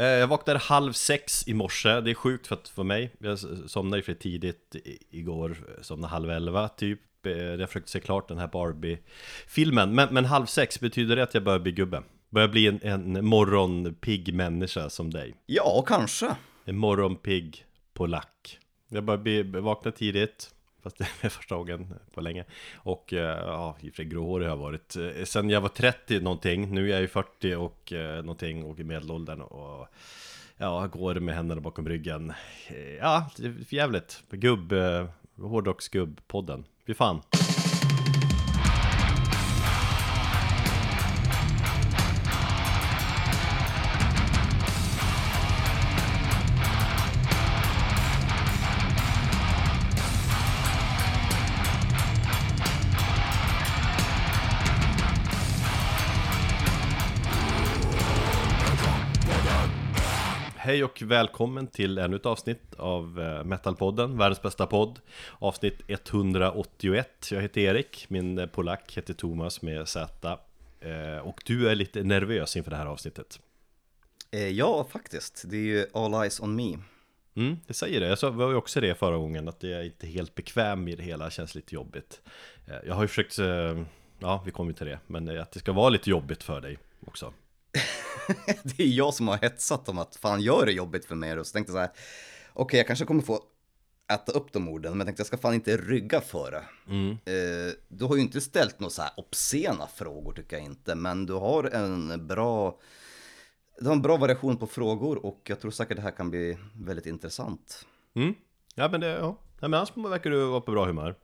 Eh, Jag vaknade halv sex i morse, det är sjukt för, att, för mig Jag somnade ju för tidigt igår, somnade halv elva typ Eh, Jag försökte se klart den här Barbie-filmen men, men halv sex, betyder det att jag börjar bli gubbe? Börjar bli en, en morgonpigg människa som dig? Ja, kanske. En morgonpigg polack Jag börjar bli, vakna tidigt Fast det är första gången på länge. Och eh, ja, i och för sig gråhårig har jag varit. Eh, sen jag var 30 någonting Nu är jag ju 40 och eh, någonting och i medelåldern och Ja, går med händerna bakom ryggen. Ja, det är för jävligt. Gubb, hårdrocksgubb-podden. Fy fan. Hej och välkommen till ännu ett avsnitt av eh, Metalpodden, världens bästa podd Avsnitt 181 Jag heter Erik, min eh, polack heter Thomas med Z Eh, Och du är lite nervös inför det här avsnittet ja, faktiskt. Det är ju all eyes on me. Mm, det säger det. Jag sa, var ju också det förra gången att jag är inte helt bekväm i det hela, känns lite jobbigt. Jag har ju försökt, ja vi kommer ju till det, men att det ska vara lite jobbigt för dig också. Det är jag som har hetsat om att fan gör det jobbigt för mig. Och så tänkte jag så här, okej jag kanske kommer få äta upp de orden, men jag tänkte jag ska fan inte rygga för det. Eh, du har ju inte ställt några så här obscena frågor tycker jag inte, men du har en bra, du har en bra variation på frågor och jag tror säkert det här kan bli väldigt intressant. Mm. Ja men det, ja. ja men annars verkar du vara på bra humör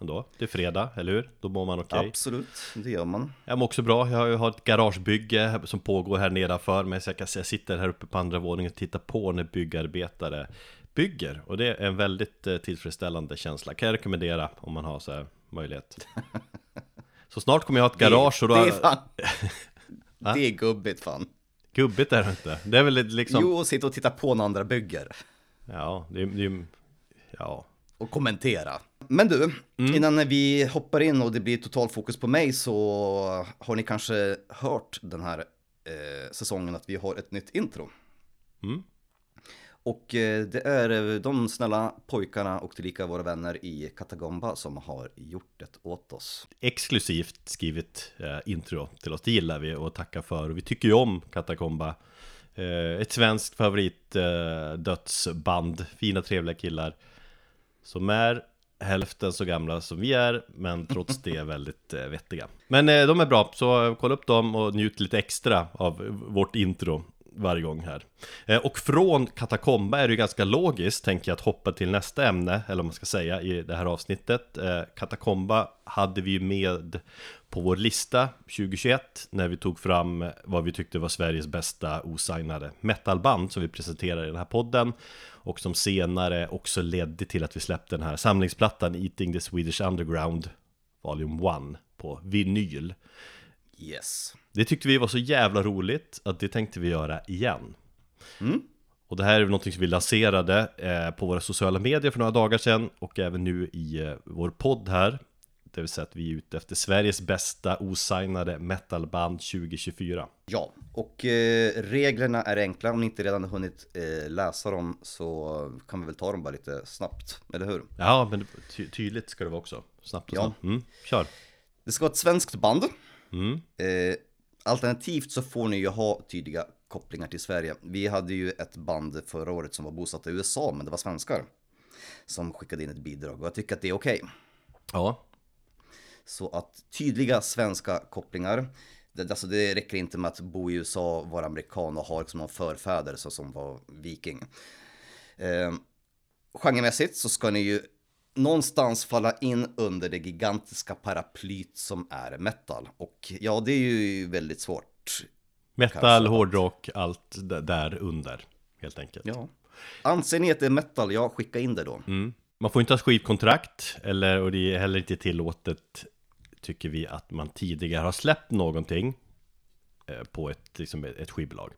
ändå. Det är fredag, eller hur? Då mår man okej. Absolut, det gör man. Jag mår också bra, jag har ju ett garagebygge som pågår här nedanför jag, kan, säga- jag sitter här uppe på andra våningen och tittar på när byggarbetare bygger Och det är en väldigt eh, tillfredsställande känsla Kan jag rekommendera om man har så här möjlighet Så snart kommer jag ha ett garage och då det, är fan, det är gubbigt fan. Gubbigt är det inte Det är väl liksom Jo, och sitta och titta på när andra bygger. Ja, det är, är Ja, och kommentera. Men du, innan vi hoppar in och det blir total fokus på mig så har ni kanske hört den här eh, säsongen att vi har ett nytt intro. Mm. Och eh, det är eh, de snälla pojkarna och tillika våra vänner i Katagomba som har gjort det åt oss. exklusivt skrivit eh, intro till oss. Det gillar vi och tackar för. Och vi tycker ju om Katakomba. Eh, ett svenskt favorit eh, dödsband. Fina trevliga killar. Som är hälften så gamla som vi är, men trots det väldigt eh, vettiga. Men eh, de är bra, så kolla upp dem och njut lite extra av vårt intro varje gång här. Eh, och från Katakomba är det ju ganska logiskt, tänker jag, att hoppa till nästa ämne, eller vad man ska säga, i det här avsnittet. Eh, Katakomba hade vi ju med på vår lista 2021, när vi tog fram vad vi tyckte var Sveriges bästa osignade metalband, som vi presenterade i den här podden. Och som senare också ledde till att vi släppte den här samlingsplattan Eating the Swedish Underground Volume 1 på vinyl. Yes. Det tyckte vi var så jävla roligt att det tänkte vi göra igen. Mm. Och det här är någonting som vi lanserade eh, på våra sociala medier för några dagar sedan och även nu i eh, vår podd här. Det vill säga att vi är ute efter Sveriges bästa osignade metalband 2024. Ja, och eh, reglerna är enkla. Om ni inte redan har hunnit eh, läsa dem så kan vi väl ta dem bara lite snabbt, eller hur? Ja, men ty- tydligt ska det vara också. Snabbt och Ja. snabbt. Mm, kör. Det ska vara ett svenskt band. Mm. Eh, alternativt så får ni ju ha tydliga kopplingar till Sverige. Vi hade ju ett band förra året som var bosatt i USA, men det var svenskar som skickade in ett bidrag och jag tycker att det är okej. Ja, Så att tydliga svenska kopplingar. Det, alltså det räcker inte med att bo i USA, vara amerikan och ha liksom någon förfäder så som var viking. Eh, genremässigt så ska ni ju någonstans falla in under det gigantiska paraplyt som är metal. Och ja, det är ju väldigt svårt. metal, Kanske. hårdrock, allt där under helt enkelt. Ja. Anser ni att det är metal, ja, skicka in det då. Mm. Man får inte ha skivkontrakt, eller, och det är heller inte tillåtet, tycker vi, att man tidigare har släppt någonting eh, på ett, liksom ett skivbolag.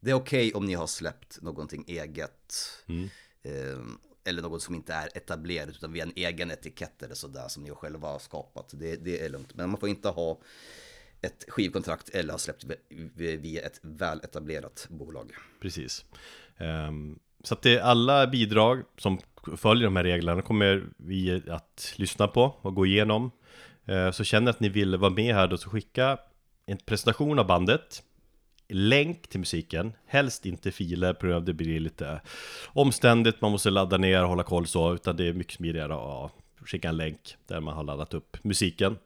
Det är okej om ni har släppt någonting eget. Mm. Eh, eller något som inte är etablerat utan via en egen etikett eller sådär som ni själva har skapat. Det, det är lugnt. Men man får inte ha ett skivkontrakt eller har släppt via ett väletablerat bolag. Precis. Um, så att det är alla bidrag som följer de här reglerna kommer vi att lyssna på och gå igenom. Eh, så känner att ni vill vara med här då så skicka en presentation av bandet länk till musiken, helst inte filer på grund av det blir lite omständigt, man måste ladda ner och hålla koll så, utan det är mycket smidigare att skicka en länk där man har laddat upp musiken.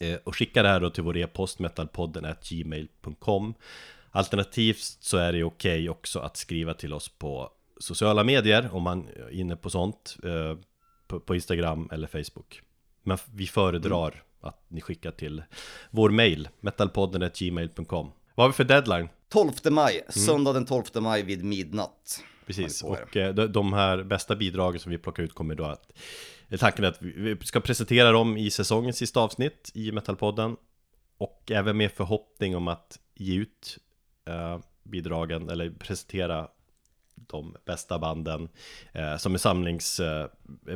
Eh, och skicka det här då till vår e-post metalpodden gmail.com Alternativt så är det okej okay också att skriva till oss på sociala medier om man är inne på sånt eh, på, Instagram eller Facebook. Men vi föredrar mm. att ni skickar till vår mail metalpodden gmail.com vad har vi för deadline? 12 maj, mm. söndag den 12 maj vid midnatt. Precis, och eh, de här bästa bidragen som vi plockar ut kommer då att Tanken är att vi ska presentera dem i säsongens sista avsnitt i Metalpodden Och även med förhoppning om att ge ut eh, bidragen eller presentera de bästa banden eh, som är samlings, eh,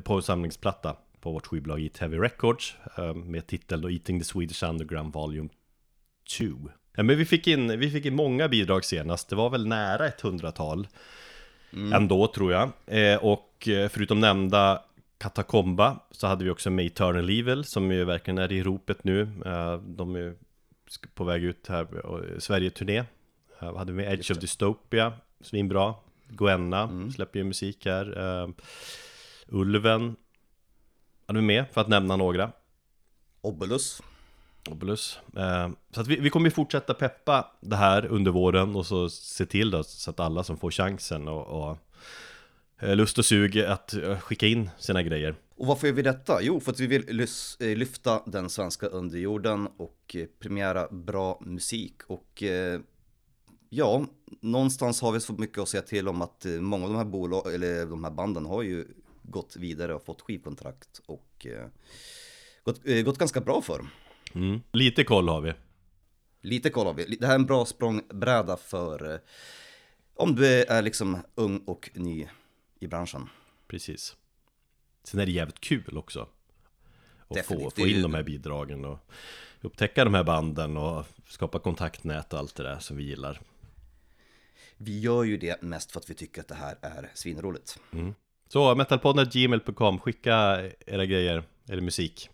på samlingsplatta på vårt skivbolag Eat Heavy Records eh, med titeln då Eating the Swedish Underground Volume 2 Ja, men vi fick, in, vi fick in många bidrag senast, det var väl nära ett hundratal mm. Ändå tror jag. Eh, Och eh, förutom nämnda Katakomba så hade vi också med Eternal Evil som ju verkligen är i ropet nu. De är på väg ut här, Sverige-turné. Hade vi med Edge of Dystopia, svinbra. Goenna mm. släpper ju musik här. Uh, Ulven Hade vi med, för att nämna några Obelus Obelus. Eh, så att vi, vi kommer ju fortsätta peppa det här under våren och så se till då så att alla som får chansen och, och eh, lust och sug att eh, skicka in sina grejer. Och varför gör vi detta? Jo, för att vi vill lyfta den svenska underjorden och premiera bra musik och ja, någonstans har vi så mycket att säga till om att många av de här bolag, eller de här banden har ju gått vidare och fått skivkontrakt och gått, gått ganska bra för. Mm. Lite koll har vi. Lite koll har vi. Det här är en bra språngbräda för eh, om du är liksom ung och ny i branschen. Precis. Sen är det jävligt kul också. Att få, få in de här bidragen och upptäcka de här banden och skapa kontaktnät och allt det där som vi gillar. Vi gör ju det mest för att vi tycker att det här är svinroligt. Mm. Så metalpodden gmail.com, skicka era grejer, eller musik.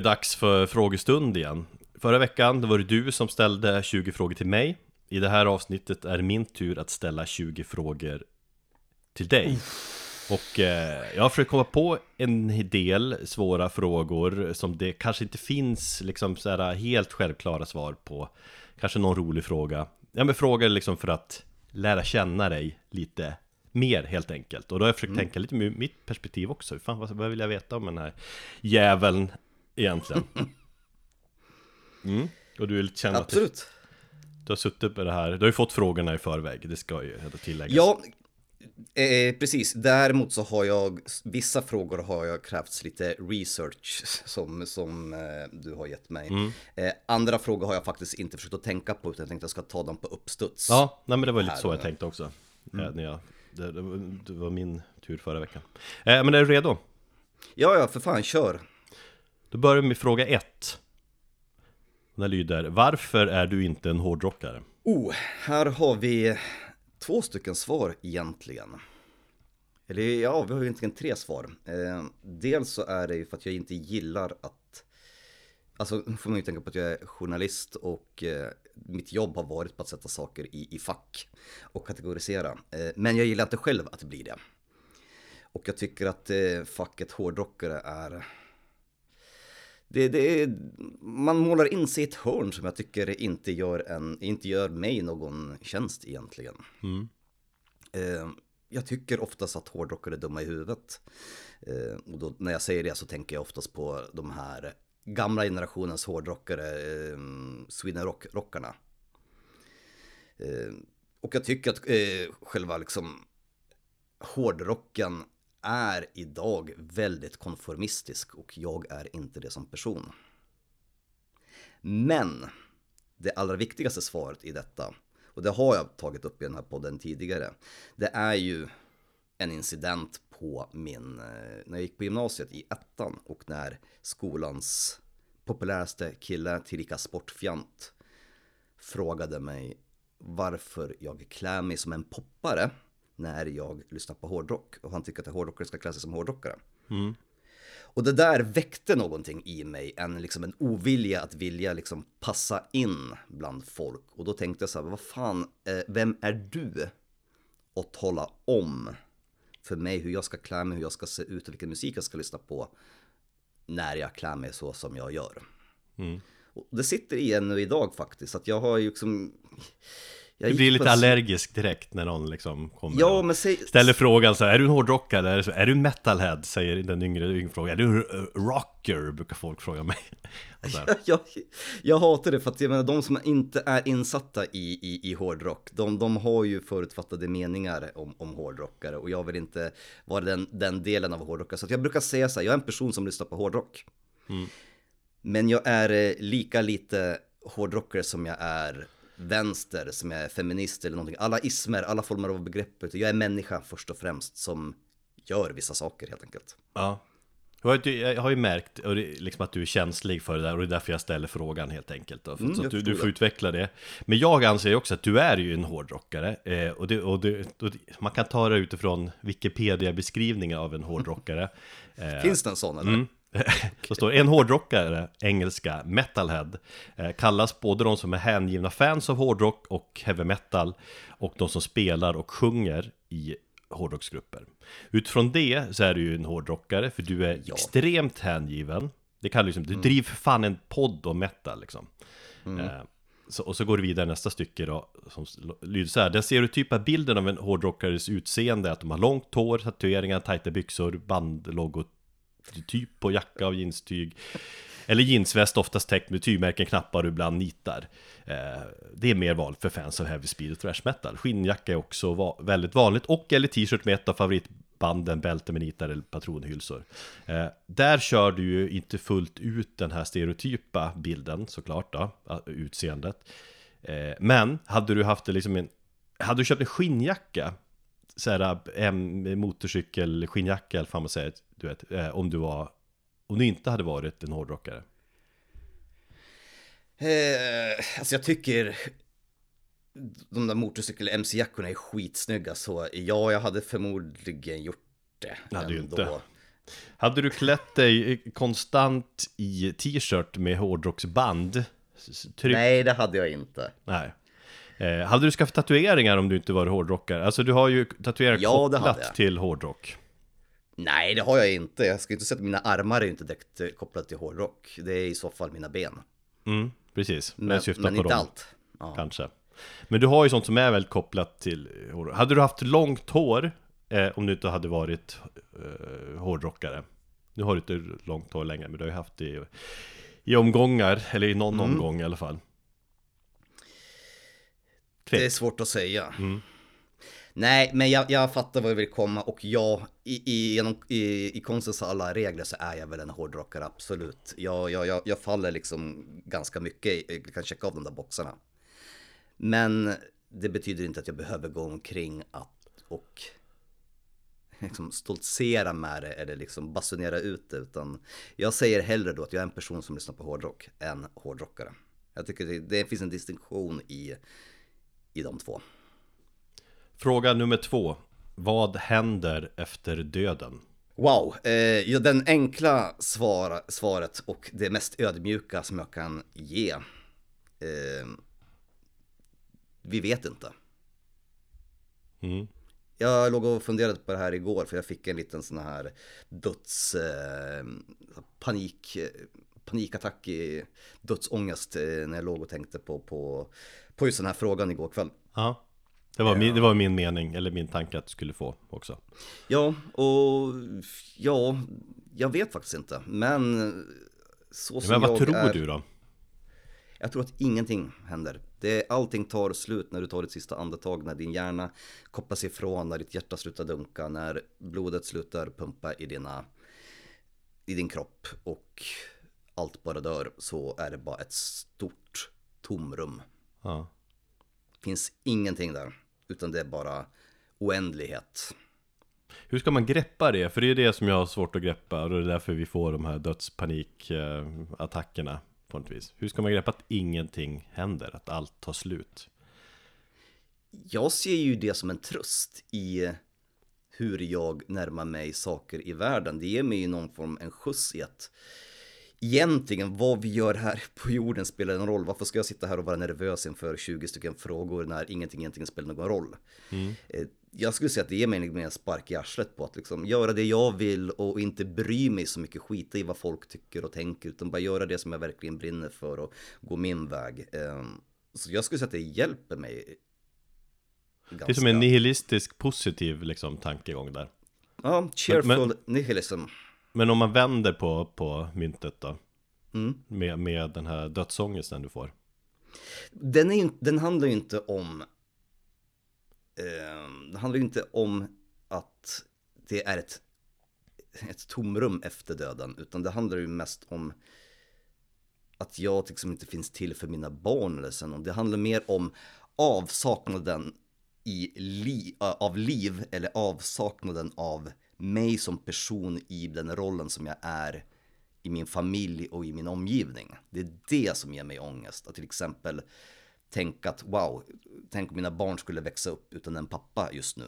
Det dags för frågestund igen. Förra veckan var det du som ställde 20 frågor till mig. I det här avsnittet är det min tur att ställa 20 frågor till dig. Och eh, jag har försökt komma på en del svåra frågor som det kanske inte finns liksom så här helt självklara svar på. Kanske någon rolig fråga. Ja men frågor liksom för att lära känna dig lite mer helt enkelt. Och då har jag försökt Mm. tänka lite ur mitt perspektiv också. Fan, vad, vad vill jag veta om den här jäveln egentligen? Mm. Och du är lite känd att du, Absolut. har suttit med det här. Du har ju fått frågorna i förväg, det ska ju tilläggas. Ja, eh, precis. Däremot så har jag, vissa frågor har jag krävts lite research som, som eh, du har gett mig. Mm. Eh, andra frågor har jag faktiskt inte försökt att tänka på utan jag tänkte att jag ska ta dem på uppstuds. Ja, nej men det var lite Här så jag tänkte också. Eh, när jag, det, det, var, det var min tur förra veckan. Eh, men är du redo? ja, ja, för fan, kör. Då börjar vi med fråga ett. Den lyder, varför är du inte en hårdrockare? Oh, här har vi två stycken svar egentligen. Eller ja, vi har ju egentligen tre svar. Eh, dels så är det ju för att jag inte gillar att Alltså nu får man ju tänka på att jag är journalist och eh, mitt jobb har varit på att sätta saker i, i fack och kategorisera. Eh, men jag gillar inte själv att det blir det. Och jag tycker att eh, facket hårdrockare är det, det är, man målar in sig i ett hörn som jag tycker inte gör, en, inte gör mig någon tjänst egentligen. Mm. Eh, jag tycker oftast att hårdrockare är dumma i huvudet. Eh, och då, när jag säger det så tänker jag oftast på de här gamla generationens hårdrockare, eh, Sweden Rock-rockarna. Eh, och jag tycker att eh, själva liksom hårdrocken är idag väldigt konformistisk och jag är inte det som person. Men det allra viktigaste svaret i detta, och det har jag tagit upp i den här podden tidigare, det är ju en incident på min, eh, när jag gick på gymnasiet i ettan och när skolans populäraste kille, tillika sportfjant, frågade mig varför jag klär mig som en poppare när jag lyssnar på hårdrock. Och han tycker att hårdrockare ska klä sig som hårdrockare. Mm. Och det där väckte någonting i mig, en, liksom en ovilja att vilja liksom passa in bland folk. Och då tänkte jag så här, vad fan, eh, vem är du att tala om för mig hur jag ska klä mig, hur jag ska se ut och vilken musik jag ska lyssna på när jag klär mig så som jag gör. Mm. Och det sitter i ännu idag faktiskt, att jag har ju liksom... Jag Du blir lite allergisk direkt när någon liksom kommer Ja, men säg... ställer frågan så här, är du en hårdrockare? Eller så, Är du en metalhead? Säger den yngre, yngre frågan. Är du en eh, rocker? Brukar folk fråga mig. Här. jag, jag hatar det för att jag menar, de som inte är insatta i, i, i hårdrock, de, de har ju förutfattade meningar om, om hårdrockare och jag vill inte vara den, den delen av hårdrockare. Så jag brukar säga så här, jag är en person som lyssnar på hårdrock. Men jag är eh, lika lite hårdrockare som jag är vänster, som är feminist eller någonting. Alla ismer, alla former av begreppet. Jag är människa först och främst som gör vissa saker helt enkelt. Ja. Jag har ju- märkt liksom att du är känslig för det där och det är därför jag ställer frågan helt enkelt. Då, Mm, så att du, du får det. utveckla det. Men jag anser också att du är ju en hårdrockare. Eh, och det, och det, och man kan ta det utifrån Wikipedia-beskrivningen av en hårdrockare. Eh, Finns det en sån eller? Mm. Så står en hårdrockare, engelska, metalhead, eh, kallas både de som är hängivna fans av hårdrock och heavy metal och de som spelar och sjunger i hårdrocksgrupper. Utifrån det så är du ju en hårdrockare, för du är Ja. Mm. extremt hängiven. Det kan liksom, du driver för fan en podd om metal liksom. Eh, så, och så går det vidare nästa stycke då, som lyder så här. Den stereotypa bilden av en hårdrockares utseende är att de har långt hår, tatueringar, tajta byxor, bandlogo Typ, typ på jacka av jeanstyg. Eller jeansväst oftast täckt med tygmärken, knappar och ibland nitar. Eh, det är mer vanligt för fans av heavy speed och thrash metal. Skinnjacka är också väldigt vanligt. Och eller t-shirt med ett av favoritbanden, bälte med nitar eller patronhylsor. Eh, Där kör du ju inte fullt ut den här stereotypa bilden såklart då, utseendet. Eh, Men hade du haft det liksom en Hade du köpt en skinnjacka såhär, eh, en motorcykel, skinnjacka eller fan man säger, du vet, eh, om du var Om du inte hade varit en hårdrockare Eh, alltså jag tycker de där motorcykel-MC-jackorna är skitsnygga så ja, jag hade förmodligen gjort det. Hade ju ändå. inte. Hade du klätt dig konstant i t-shirt med hårdrocksband? Tryck... Nej, det hade jag inte. Nej. Eh, hade du skaffat tatueringar om du inte var hårdrockare? Alltså du har ju tatueringar Ja, kopplat till hårdrock. Nej, det har jag inte. Jag ska inte säga att mina armar är inte direkt eh, kopplade till hårdrock. Det är i så fall mina ben. Mm, precis. Men, jag syftar men på inte dem, allt. Ja. kanske. Men du har ju sånt som är väldigt kopplat till hårdrock. Hade du haft långt hår eh, om du inte hade varit eh, hårdrockare? Nu har du inte långt hår längre, men du har ju haft det i, i omgångar, eller i någon Mm. omgång i alla fall. Det är svårt att säga. Mm. Nej, men jag, jag fattar vad jag vill komma och ja, i, i, genom, i, i konstens alla regler så är jag väl en hårdrockare, absolut. Jag, jag, jag, jag faller liksom ganska mycket, jag kan checka av de där boxarna. Men det betyder inte att jag behöver gå omkring att, och liksom stoltsera med det eller liksom basunera ut det, utan jag säger hellre då att jag är en person som lyssnar på hårdrock än hårdrockare. Jag tycker det, det finns en distinktion i, i de två. Fråga nummer två. Vad händer efter döden? Wow, eh, ja, den enkla svar, svaret och det mest ödmjuka som jag kan ge. Eh, vi vet inte. Mm. Jag låg och funderade på det här igår för jag fick en liten sån här döds eh, panik, panikattack i dödsångest eh, när jag låg och tänkte på, på, på just den här frågan igår kväll. Ja, det var, min, det var min mening, eller min tanke att du skulle få också. Ja, och ja, jag vet faktiskt inte. Men så som Men vad jag tror är, du då? Jag tror att ingenting händer. Det, allting tar slut när du tar ditt sista andetag, när din hjärna kopplas ifrån, när ditt hjärta slutar dunka, när blodet slutar pumpa i, dina, i din kropp och allt bara dör så är det bara ett stort tomrum. Ja. Finns ingenting där, utan det är bara oändlighet. Hur ska man greppa det? För det är det som jag har svårt att greppa och det är därför vi får de här dödspanikattackerna på något vis. Hur ska man greppa att ingenting händer? Att allt tar slut? Jag ser ju det som en tröst i hur jag närmar mig saker i världen. Det ger mig ju någon form en skjuts i att egentligen vad vi gör här på jorden spelar en roll. Varför ska jag sitta här och vara nervös inför 20 stycken frågor när ingenting egentligen spelar någon roll? Eh, Jag skulle säga att det ger mig en spark i arslet på att liksom göra det jag vill och inte bry mig så mycket, skita i vad folk tycker och tänker, utan bara göra det som jag verkligen brinner för och gå min väg. Eh, Så jag skulle säga att det hjälper mig Det är som en nihilistisk positiv liksom, tankegång där. Ja, cheerful Men- nihilism. Men om man vänder på, på myntet då? Mm. Med, med den här dödsångesten du får. Den, är, den handlar ju inte om... Eh, det handlar ju inte om att det är ett, ett tomrum efter döden, utan det handlar ju mest om att jag liksom inte finns till för mina barn eller. Och Det handlar mer om avsaknaden i li, av liv eller avsaknaden av mig som person i den rollen som jag är i min familj och i min omgivning. Det är det som ger mig ångest. Att till exempel tänka att wow, tänk om mina barn skulle växa upp utan en pappa just nu.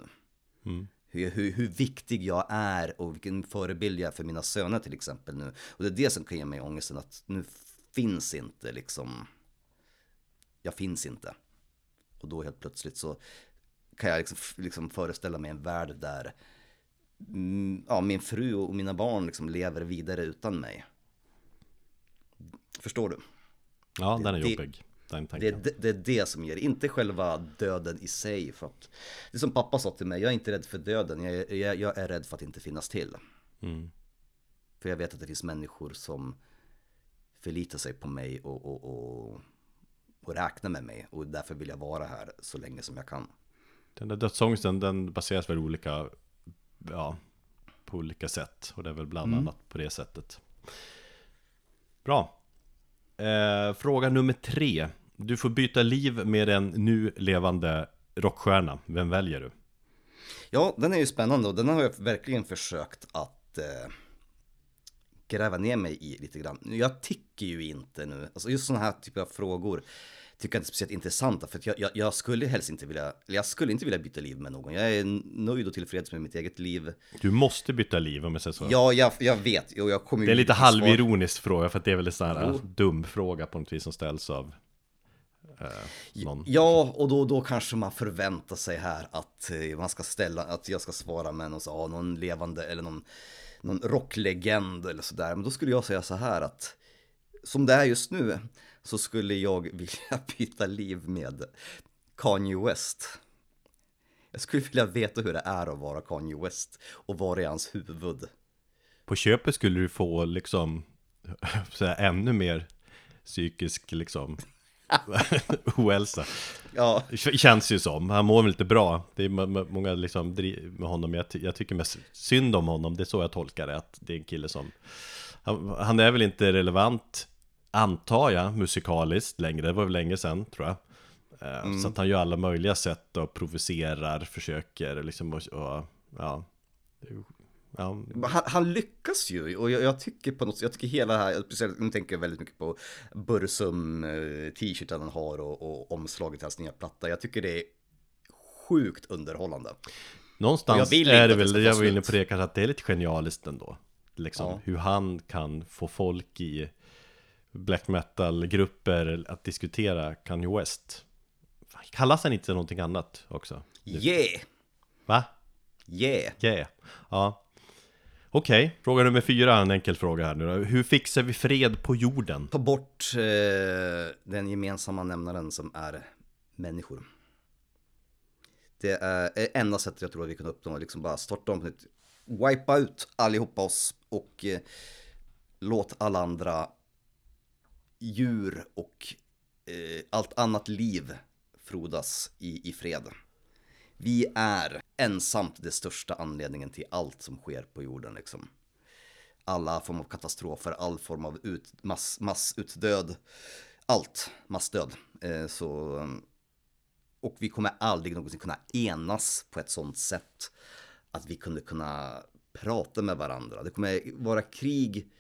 Hur, hur, hur viktig jag är och vilken förebild jag är för mina söner till exempel nu. Och det är det som kan ge mig ångesten att nu finns inte liksom, jag finns inte. Och då helt plötsligt så kan jag liksom, liksom föreställa mig en värld där mm, ja, min fru och mina barn liksom lever vidare utan mig. Förstår du? Ja, den är det- jobbig. Den Det det, det är det som ger, inte själva döden i sig. För att, det är som pappa sa till mig, jag är inte rädd för döden, jag är, jag, jag är rädd för att inte finnas till. Mm. För jag vet att det finns människor som förlitar sig på mig och, och, och, och räknar med mig. Och därför vill jag vara här så länge som jag kan. Den där dödsångesten, den baseras väl olika, ja, på olika sätt. Och det är väl bland Mm. annat på det sättet. Bra. Eh, fråga nummer tre. Du får byta liv med en nu levande rockstjärna. Vem väljer du? Ja, den är ju spännande och den har jag verkligen försökt att eh, gräva ner mig i lite grann. Jag tycker ju inte nu, alltså just sådana här typer av frågor tycker jag inte är speciellt intressanta för jag, jag, jag skulle helst inte vilja, eller jag skulle inte vilja byta liv med någon. Jag är nöjd och tillfreds med mitt eget liv. Du måste byta liv om jag säger så. Ja, jag, jag vet och jag kommer Det är lite till svar- halvironisk fråga för att det är väl en sån här Jo. dum fråga på något vis som ställs av eh, någon. Ja, och då, då kanske man förväntar sig här att eh, man ska ställa, att jag ska svara med någon, så, någon levande eller någon, någon rocklegend eller sådär. Men då skulle jag säga så här att som det är just nu så skulle jag vilja byta liv med Kanye West. Jag skulle vilja veta hur det är att vara Kanye West och vara i hans huvud. På köpet skulle du få liksom så här, ännu mer psykisk liksom ohälsa. Ja, Känns ju som, han mår väl lite bra Det är må- må- många liksom med honom jag, jag tycker mest synd om honom, det är så jag tolkar det Att det är en kille som Han, han är väl inte relevant Antar jag, musikaliskt längre, det var väl länge sedan tror jag Eh, Så att han gör alla möjliga sätt och provocerar, försöker liksom och, och ja Ja, han, han lyckas ju och jag, jag tycker på något sätt, jag tycker hela det här, speciellt nu tänker jag väldigt mycket på Bursum eh, t-shirten han har och, och omslaget till hans nya platta. Jag tycker det är sjukt underhållande. Någonstans är det det väl, ta jag var inne på det kanske att det är lite genialiskt ändå Liksom Ja. hur han kan få folk i black metal-grupper att diskutera Kanye West Kallas han inte någonting annat också? Yeah! Va? Yeah! Yeah Ja Okej, fråga nummer fyra, en enkel fråga här nu då. Hur fixar vi fred på jorden? Ta bort eh, den gemensamma nämnaren som är människor. Det är är enda sättet jag tror att vi kan uppnå, liksom bara starta om på nytt. Wipa ut allihopa oss och eh, låt alla andra djur och eh, allt annat liv frodas i, i fred. Vi är ensamt det största anledningen till allt som sker på jorden liksom alla former av katastrofer, all form av ut, mass, massutdöd, allt, massdöd. Eh, så, och vi kommer aldrig någonsin kunna enas på ett sånt sätt att vi kunde kunna prata med varandra. Det kommer vara krig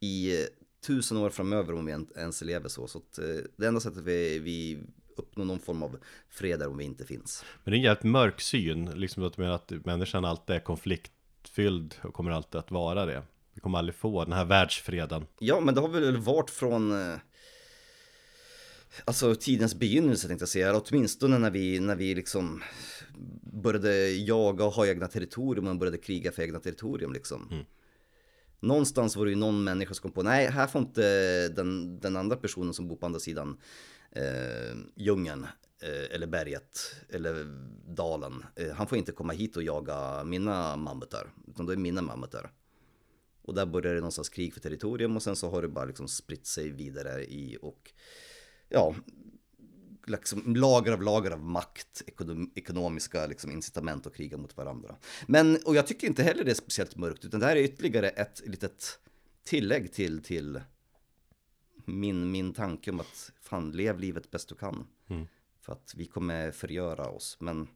i tusen år framöver om vi en- ens lever så. Så att, eh, det enda sättet vi, vi uppnår någon form av fred är om vi inte finns. Men det är en jävligt mörk syn, liksom att, att människan alltid är konfliktfylld och kommer alltid att vara det Vi kommer aldrig få den här världsfreden Ja, men det har väl varit från eh, Alltså tidens begynnelse tänkte jag säga, åtminstone när vi, när vi liksom började jaga och ha egna territorium och började kriga för egna territorium liksom. Någonstans var det ju någon människa som kom på, nej här får inte den, den andra personen som bor på andra sidan eh, djungeln eh, eller berget eller dalen, eh, han får inte komma hit och jaga mina mammutar, utan då är mina mammutar. Och där började det någonstans krig för territorium och sen så har det bara liksom spritt sig vidare i och ja, liksom lager av lager av makt, ekonom, ekonomiska liksom incitament att kriga mot varandra. Men, och jag tycker inte heller det är speciellt mörkt, utan det här är ytterligare ett litet tillägg till, till min, min tanke om att fan, lev livet bäst du kan. För att vi kommer förgöra oss, men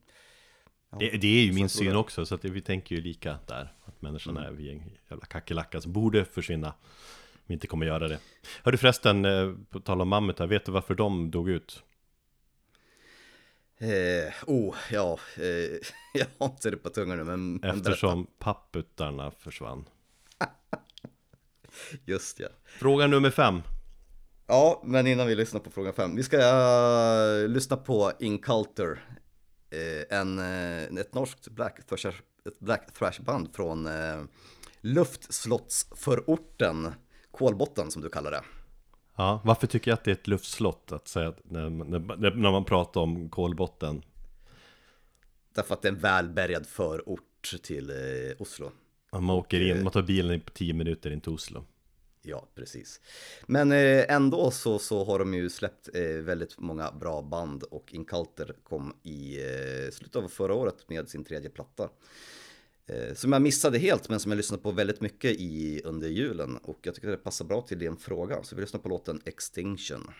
ja, Det, det är ju min syn jag. också, så att vi tänker ju lika där Att människan är vi en jävla kackerlacka som borde försvinna Vi inte kommer göra det Hörru förresten, eh, på tal om mammutar, vet du varför de dog ut? Eh, oh, ja, eh, jag har inte det på tungan nu, men, men berätta. Eftersom papputarna försvann Just ja. Fråga nummer fem Ja, men innan vi lyssnar på fråga fem. Vi ska eh, lyssna på Inculture. Uh, en, eh, ett norskt black thrash, ett black thrash band från uh, luftslottsförorten Kolbotten som du kallar det. Ja, varför tycker jag att det är ett luftslott att säga att när, när, när man pratar om kolbotten? Därför att det är en välbärgad förort till eh, Oslo. Om man åker in, man tar bilen på 10 minuter in till Oslo Ja, precis. Men eh, ändå så, så har de ju släppt eh, väldigt många bra band och Inculter kom i eh, slutet av förra året med sin tredje platta. Eh, som jag missade helt men som jag lyssnade på väldigt mycket i under julen och jag tycker det passar bra till din fråga. Så vi lyssnar på låten Extinction.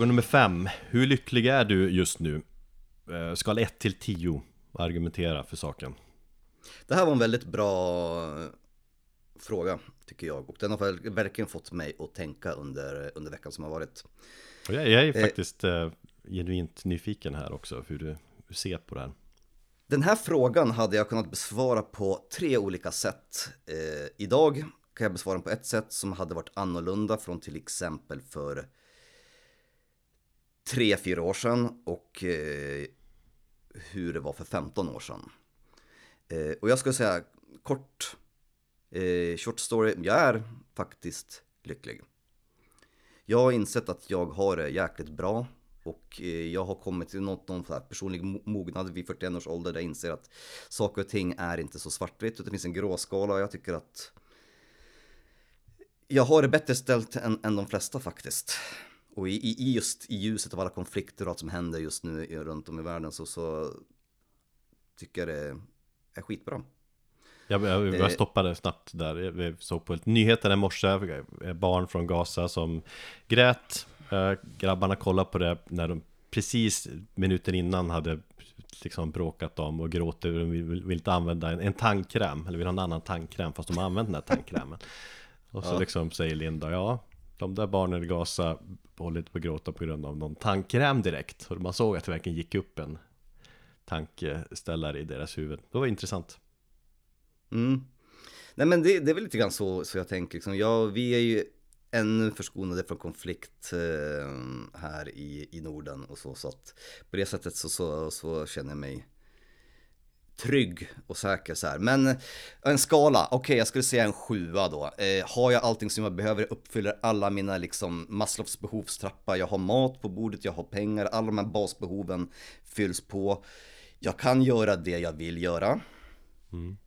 Fråga nummer fem. Hur lycklig är du just nu? Eh, Skal 1 till 10. Argumentera för saken. Det här var en väldigt bra eh, fråga, tycker jag. Och den har verkligen fått mig att tänka under, under veckan som har varit. Och jag, jag är Eh. faktiskt eh, genuint nyfiken här också, hur du, hur du ser på det här. Den här frågan hade jag kunnat besvara på tre olika sätt. Eh, idag kan jag besvara den på ett sätt som hade varit annorlunda från till exempel för tre, fyra år sedan och eh, hur det var för 15 år sedan. Eh, och jag skulle säga kort, eh, short story, jag är faktiskt lycklig. Jag har insett att jag har det jäkligt bra och eh, jag har kommit till något, någon personlig mognad vid 41 års ålder där jag inser att saker och ting är inte så svartvitt utan det finns en gråskala och jag tycker att jag har det bättre ställt än, än de flesta faktiskt. Och i, i just i ljuset av alla konflikter och allt som händer just nu runt om i världen så, så tycker jag det är skitbra. Jag, jag, Eh. jag stoppade snabbt där, vi såg på nyheterna i morse, eh, barn från Gaza som grät Eh, Grabbarna kollade på det när de precis minuten innan hade liksom bråkat om och gråter, de vill, vill inte använda en, en tandkräm, eller vill ha en annan tandkräm fast de har använt den här tandkrämen Och så Ja. liksom säger Linda, ja de där barnen i Gaza håller inte på att gråta på grund av någon tandkräm direkt Och man såg att det verkligen gick upp en tankeställare i deras huvud Det var intressant Mm. Nej men det, det är väl lite grann så, så jag tänker. Liksom. Ja, vi är ju ännu förskonade från konflikt eh, här i, i Norden och så. Så att på det sättet så, så, så känner jag mig trygg och säker så här. Men en skala, okej jag skulle säga en sjua då. Eh, har jag allting som jag behöver, uppfyller alla mina liksom Maslows behovstrappa. Jag har mat på bordet, jag har pengar, alla de här basbehoven fylls på. Jag kan göra det jag vill göra.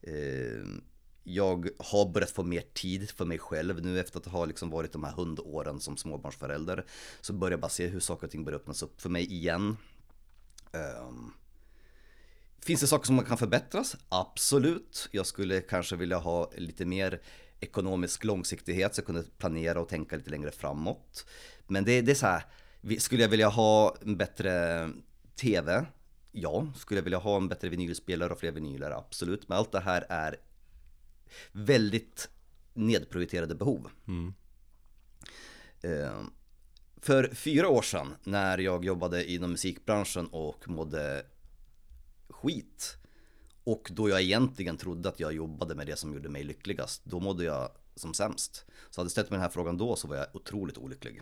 Eh, jag har börjat få mer tid för mig själv nu efter att ha liksom varit de här hundåren som småbarnsförälder. Så börjar jag bara se hur saker och ting börjar öppnas upp för mig igen. Ehm, Finns det saker som man kan förbättras? Absolut. Jag skulle kanske vilja ha lite mer ekonomisk långsiktighet så jag kunde planera och tänka lite längre framåt. Men det, det är så här, skulle jag vilja ha en bättre TV? Ja. Skulle jag vilja ha en bättre vinylspelare och fler vinyler? Absolut. Men allt det här är väldigt nedprioriterade behov. Eh, För fyra år sedan när jag jobbade inom musikbranschen och mådde skit och då jag egentligen trodde att jag jobbade med det som gjorde mig lyckligast, då mådde jag som sämst. Så hade jag ställt mig den här frågan då så var jag otroligt olycklig.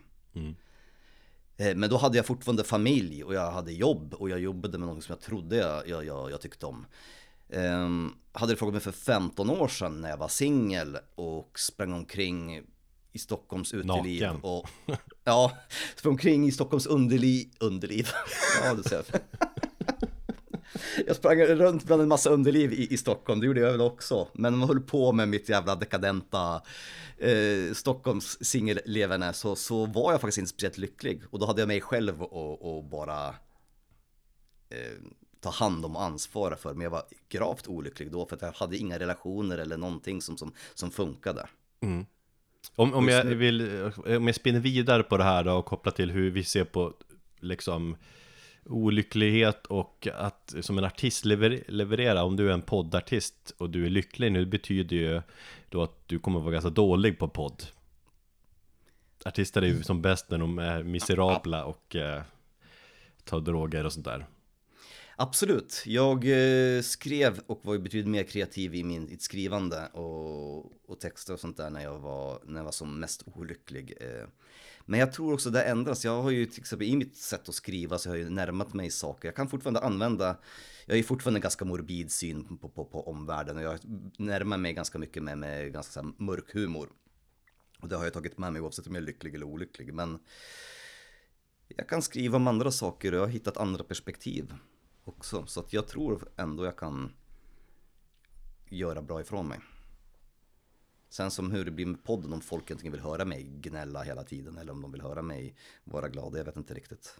Eh, Men då hade jag fortfarande familj och jag hade jobb och jag jobbade med något som jag trodde jag, jag, jag, jag tyckte om. Um, hade du frågat mig för 15 år sedan när jag var singel och sprang omkring i Stockholms uteliv Naken. och Ja, sprang omkring i Stockholms underliv, underliv, ja det ser jag. Jag sprang runt bland en massa underliv i, i Stockholm, det gjorde jag väl också. Men man höll på med mitt jävla dekadenta eh, Stockholms singelleverne så, så var jag faktiskt inte speciellt lycklig. Och då hade jag mig själv och, och bara eh, ta hand om och ansvara för. Men jag var gravt olycklig då för att jag hade inga relationer eller någonting som, som, som funkade. Om, om, Just jag vill, om jag spinner vidare på det här då och kopplar till hur vi ser på liksom olycklighet och att som en artist lever, leverera om du är en poddartist och du är lycklig nu betyder ju då att du kommer vara ganska dålig på podd Artister är ju som bäst när de är miserabla och eh, tar droger och sånt där Absolut. Jag eh, skrev och var ju betydligt mer kreativ i min, mitt skrivande och, och texter och sånt där när jag var, när jag var som mest olycklig. Eh, men jag tror också det ändras. Jag har ju till exempel i mitt sätt att skriva så har jag ju närmat mig saker. Jag kan fortfarande använda, jag har ju fortfarande en ganska morbid syn på, på, på omvärlden och jag närmar mig ganska mycket med, med ganska så mörk humor. Och det har jag tagit med mig oavsett om jag är lycklig eller olycklig. Men jag kan skriva om andra saker och jag har hittat andra perspektiv också. Så att jag tror ändå jag kan göra bra ifrån mig. Sen som hur det blir med podden, om folk egentligen vill höra mig gnälla hela tiden eller om de vill höra mig vara glada, jag vet inte riktigt.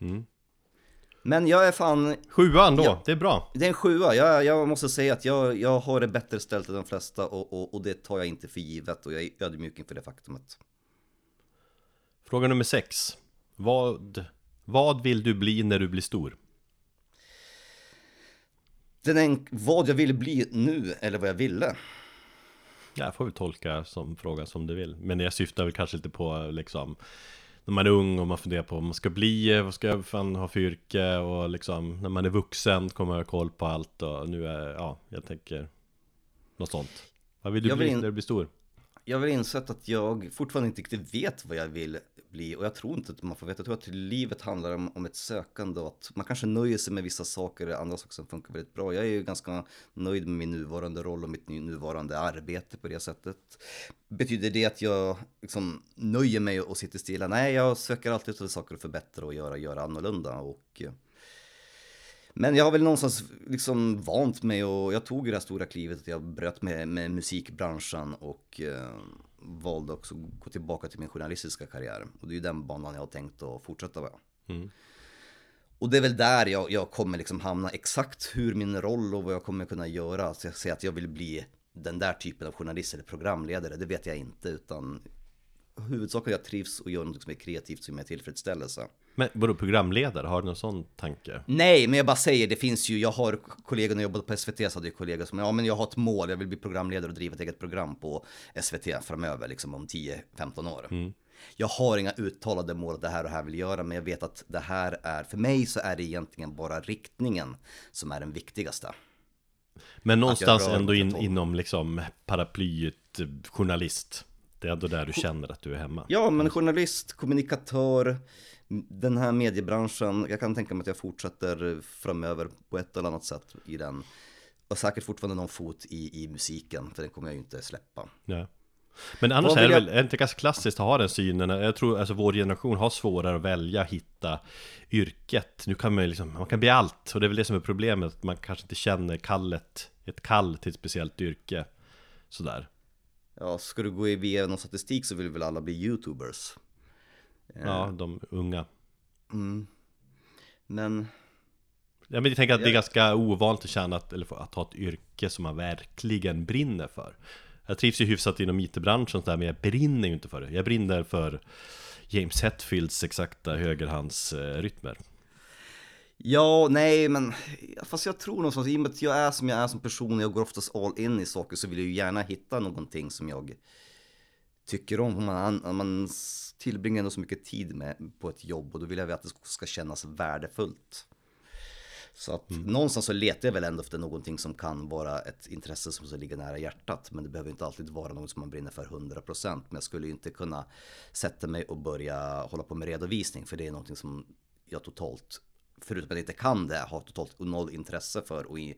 Mm. Men jag är fan, Sjuan då, Ja. det är bra det är en sjua. Jag, jag måste säga att jag, jag har det bättre ställt än de flesta och, och, och det tar jag inte för givet och jag är ödmjuk inför det faktumet. Fråga nummer sex Vad, vad vill du bli när du blir stor? Den en, vad jag vill bli nu eller vad jag ville. Jag får väl tolka som fråga som du vill. Men jag syftar väl kanske lite på liksom När man är ung och man funderar på vad man ska bli Vad ska jag fan ha för yrke? Och liksom när man är vuxen kommer man ha koll på allt Och nu är, ja, jag tänker Något sånt. Vad vill du Jag bli vill in- när du blir stor? Jag har väl insett att jag fortfarande inte riktigt vet vad jag vill bli och jag tror inte att man får veta. Jag tror att livet handlar om, om ett sökande och att man kanske nöjer sig med vissa saker, andra saker som funkar väldigt bra. Jag är ju ganska nöjd med min nuvarande roll och mitt nuvarande arbete på det sättet. Betyder det att jag liksom nöjer mig och sitter stilla? Nej, jag söker alltid efter saker att förbättra och göra, göra annorlunda och men jag har väl någonstans liksom vant mig och jag tog det här stora klivet att jag bröt med, med musikbranschen och eh, valde också att gå tillbaka till min journalistiska karriär. Och det är ju den banan jag har tänkt att fortsätta med. Mm. Och det är väl där jag, jag kommer liksom hamna exakt hur min roll och vad jag kommer kunna göra. Så jag säger att jag vill bli den där typen av journalist eller programledare, det vet jag inte. Utan huvudsaken är att jag trivs och gör något som är kreativt som är tillfredsställelse. Men vadå programledare? Har du någon sån tanke? Nej, men jag bara säger, det finns ju, jag har kollegor när jag jobbade på SVT så hade jag kollegor som, ja men jag har ett mål, jag vill bli programledare och driva ett eget program på SVT framöver, liksom om 10-15 år. Jag har inga uttalade mål att det här och det här vill göra, men jag vet att det här är, för mig så är det egentligen bara riktningen som är den viktigaste. Men någonstans ändå in, inom liksom paraplyet journalist Det är ändå där du känner att du är hemma Ja, men journalist, kommunikatör, den här mediebranschen, jag kan tänka mig att jag fortsätter framöver på ett eller annat sätt i den. Och säkert fortfarande någon fot i, i musiken, för den kommer jag ju inte släppa. Ja. Men annars är det jag- väl, är inte ganska klassiskt att ha den synen? Jag tror alltså vår generation har svårare att välja, hitta yrket Nu kan man ju liksom, man kan bli allt Och det är väl det som är problemet, att man kanske inte känner kallet Ett kall till ett speciellt yrke Sådär Ja, ska du gå via någon statistik så vill väl alla bli YouTubers. Ja, de unga. Men Ja men jag tänker att det är ganska ovanligt att känna att, eller att ha ett yrke som man verkligen brinner för. Jag trivs ju hyfsat inom IT-branschen där, men jag brinner ju inte för det. Jag brinner för James Hetfields exakta högerhandsrytmer. Ja, nej, men fast jag tror någonstans, i och med att jag är som jag är som person och jag går oftast all in i saker så vill jag ju gärna hitta någonting som jag tycker om. Om Man, om man tillbringar ändå så mycket tid med på ett jobb och då vill jag att det ska kännas värdefullt. Så att någonstans så letar jag väl ändå efter någonting som kan vara ett intresse som så ligger nära hjärtat. Men det behöver inte alltid vara något som man brinner för 100%. Men jag skulle ju inte kunna sätta mig och börja hålla på med redovisning. För det är någonting som jag totalt, förutom att jag inte kan det, har totalt noll intresse för. Och i,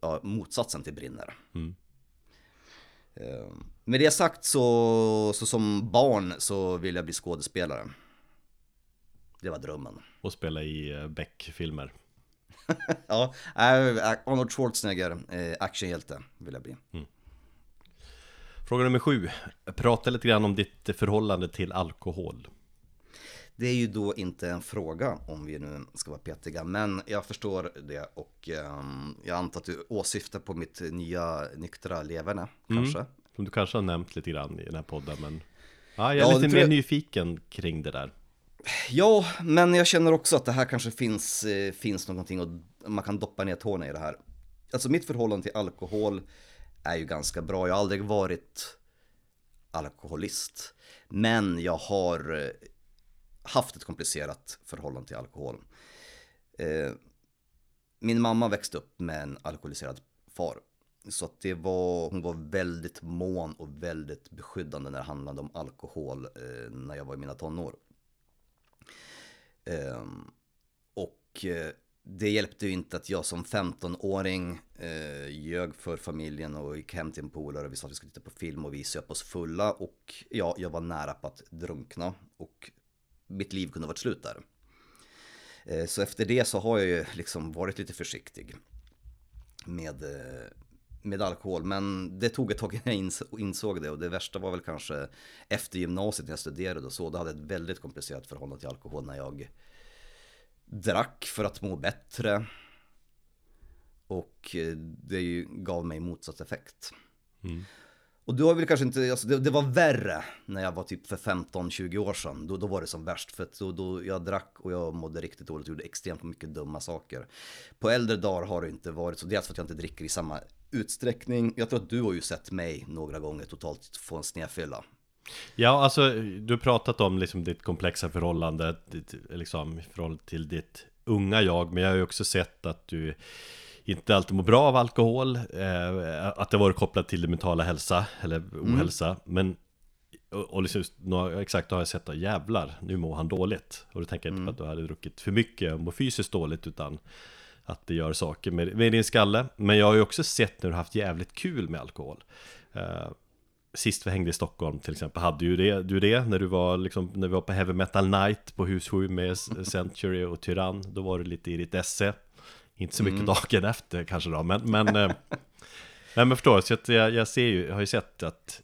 ja, motsatsen till brinner. Eh, Med det sagt så, så som barn så vill jag bli skådespelare. Det var drömmen. Och spela i eh, Beck-filmer Ja, äh, Arnold Schwarzenegger, eh, actionhjälte vill jag bli. Fråga nummer sju Prata lite grann om ditt förhållande till alkohol Det är ju då inte en fråga om vi nu ska vara petiga, men jag förstår det och ehm, jag antar att du åsyftar på mitt nya nyktra leverne, kanske. Som du kanske har nämnt lite grann i den här podden men Ja, jag är Ja, lite mer jag- nyfiken kring det där Ja, men jag känner också att det här kanske finns, eh, finns någonting och man kan doppa ner tårna i det här. Alltså mitt förhållande till alkohol är ju ganska bra. Jag har aldrig varit alkoholist. Men jag har eh, haft ett komplicerat förhållande till alkohol. Eh, Min mamma växte upp med en alkoholiserad far. Så att det var, hon var väldigt mån och väldigt beskyddande när det handlade om alkohol eh, när jag var i mina tonår. Eh, och eh, det hjälpte ju inte att jag som 15-åring eh, ljög för familjen och gick hem till en polare och vi sa att vi skulle titta på film och vi söp oss fulla och ja, jag var nära på att drunkna och mitt liv kunde ha varit slut där. Eh, så efter det så har jag ju liksom varit lite försiktig med, eh, med alkohol. Men det tog ett tag innan jag insåg det och det värsta var väl kanske efter gymnasiet när jag studerade och så. Då hade jag ett väldigt komplicerat förhållande till alkohol när jag drack för att må bättre. Och eh, det gav mig motsatt effekt. Mm. Och du har väl kanske inte, alltså det, det, var värre när jag var typ för 15-20 år sedan. Då, då var det som värst för att då, då jag drack och jag mådde riktigt dåligt och gjorde extremt mycket dumma saker. På äldre dagar har det inte varit så, dels för att jag inte dricker i samma utsträckning. Jag tror att du har ju sett mig några gånger totalt få en snedfylla. Ja, alltså du har pratat om liksom ditt komplexa förhållande, ditt, liksom, förhållande till ditt unga jag, men jag har ju också sett att du inte alltid mår bra av alkohol, eh, att det varit kopplat till det mentala hälsa eller ohälsa. Mm. Men och, och liksom, exakt då har jag sett att jävlar, nu mår han dåligt. Och då tänker jag inte mm. på att du hade druckit för mycket och mår fysiskt dåligt utan att det gör saker med, med din skalle. Men jag har ju också sett när du har haft jävligt kul med alkohol. Eh, sist vi hängde i Stockholm till exempel, hade ju det, du det när du var liksom, när vi var på Heavy Metal Night på Hus 7 med Century och Tyrann, då var det lite i ditt esse inte så mycket mm. dagen efter kanske då, men, men eh, Nej men förstår, så jag, jag ser ju, jag har ju sett att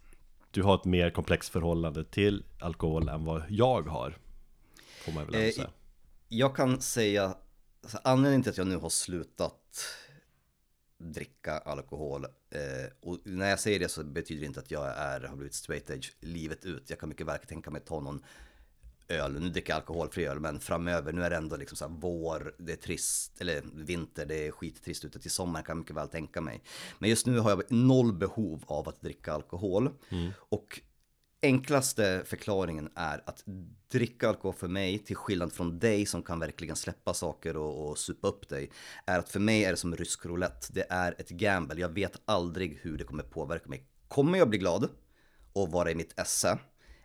du har ett mer komplext förhållande till alkohol än vad jag har Får man väl eh, säga Jag kan säga, alltså, anledningen till att jag nu har slutat dricka alkohol eh, och när jag säger det så betyder det inte att jag är, har blivit straight edge livet ut. Jag kan mycket väl tänka mig ta någon öl, nu dricker jag alkoholfri öl, men framöver, nu är det ändå liksom så här vår, det är trist, eller vinter, det är skittrist ute till sommaren kan jag mycket väl tänka mig. Men just nu har jag noll behov av att dricka alkohol. Mm. Och enklaste förklaringen är att dricka alkohol för mig, till skillnad från dig som kan verkligen släppa saker och, och supa upp dig, är att för mig är det som rysk roulette. Det är ett gamble. Jag vet aldrig hur det kommer påverka mig. Kommer jag bli glad och vara i mitt esse?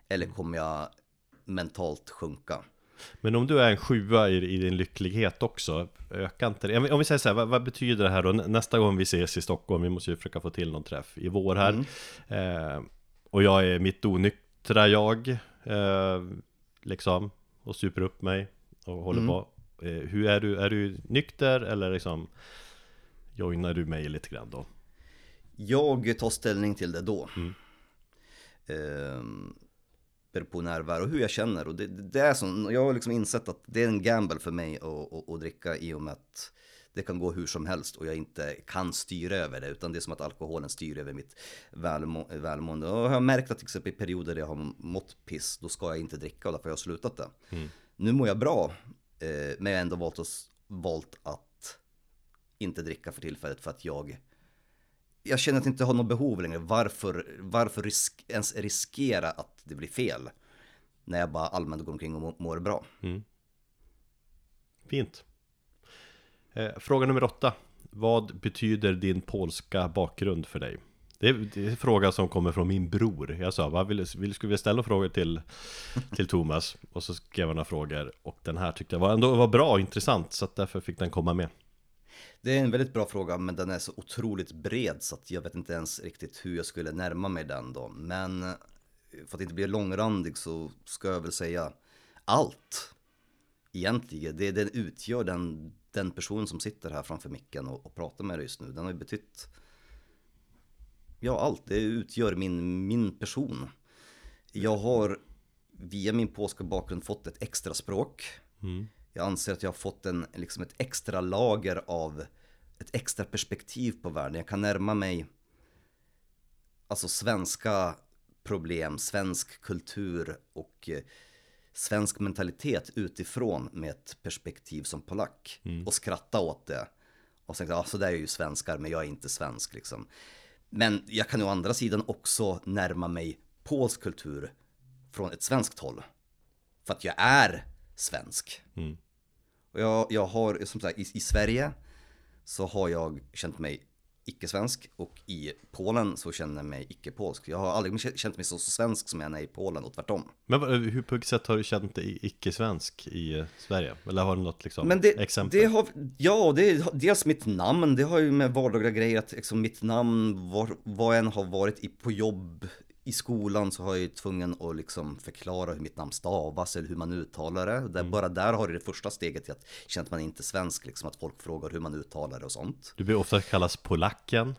Eller kommer jag mentalt sjunka. Men om du är en sjua i, i din lycklighet också, ökar inte det? Om vi säger så här, vad, vad, betyder det här då? Nästa gång vi ses i Stockholm, vi måste ju försöka få till någon träff i vår här. Mm. Eh, och jag är mitt onyktra jag, eh, liksom, och super upp mig och håller mm. på. Eh, hur är du? Är du nykter eller liksom joinar du mig lite grann då? Jag tar ställning till det då. Mm. På närvaro och hur jag känner. Och det, det är som, jag har liksom insett att det är en gamble för mig att, att, att dricka i och med att det kan gå hur som helst och jag inte kan styra över det utan det är som att alkoholen styr över mitt välmå välmående. Och jag har märkt att till exempel i perioder där jag har mått piss, då ska jag inte dricka och därför har jag slutat det. Mm. Nu mår jag bra, eh, men jag har ändå valt att, valt att inte dricka för tillfället för att jag jag känner att jag inte har något behov längre. Varför, varför risk, ens riskera att det blir fel? När jag bara allmänt går omkring och mår bra. Mm. Fint. Eh, fråga nummer åtta. Vad betyder din polska bakgrund för dig? Det är, det är en fråga som kommer från min bror. Jag sa, vad vill, vill, skulle vi ställa frågor till, till Thomas? Och så skrev han några frågor. Och den här tyckte jag var, ändå var bra och intressant. Så att därför fick den komma med. Det är en väldigt bra fråga, men den är så otroligt bred så att jag vet inte ens riktigt hur jag skulle närma mig den då. Men eh, för att inte bli långrandig så ska jag väl säga allt. Egentligen, det den utgör den, den person som sitter här framför micken och, och pratar med dig just nu. Den har ju betytt, ja allt, det utgör min, min person. Jag har via min polska bakgrund fått ett extra språk. Mm. Jag anser att jag har fått en, liksom ett extra lager av ett extra perspektiv på världen. Jag kan närma mig alltså svenska problem, svensk kultur och eh, svensk mentalitet utifrån med ett perspektiv som polack mm. och skratta åt det. Och säga, ja så där är ju svenskar men jag är inte svensk liksom. Men jag kan å andra sidan också närma mig polsk kultur från ett svenskt håll. För att jag är svensk. Mm. Och jag, jag har, som sagt, i, i Sverige så har jag känt mig icke-svensk och i Polen så känner jag mig icke-polsk. Jag har aldrig känt mig så, svensk som jag är i Polen och tvärtom. Men hur på vilket sätt har du känt dig icke-svensk i Sverige? Eller har du något liksom, Men det, exempel? Det har, ja, det är dels mitt namn. Det har ju med vardagliga grejer att liksom mitt namn, var, vad jag än har varit i, på jobb i skolan så har jag ju tvungen att liksom förklara hur mitt namn stavas eller hur man uttalar det. Där, mm. Bara där har du det första steget till att känna att man inte är svensk, liksom att folk frågar hur man uttalar det och sånt. Du blir ofta kallas polacken.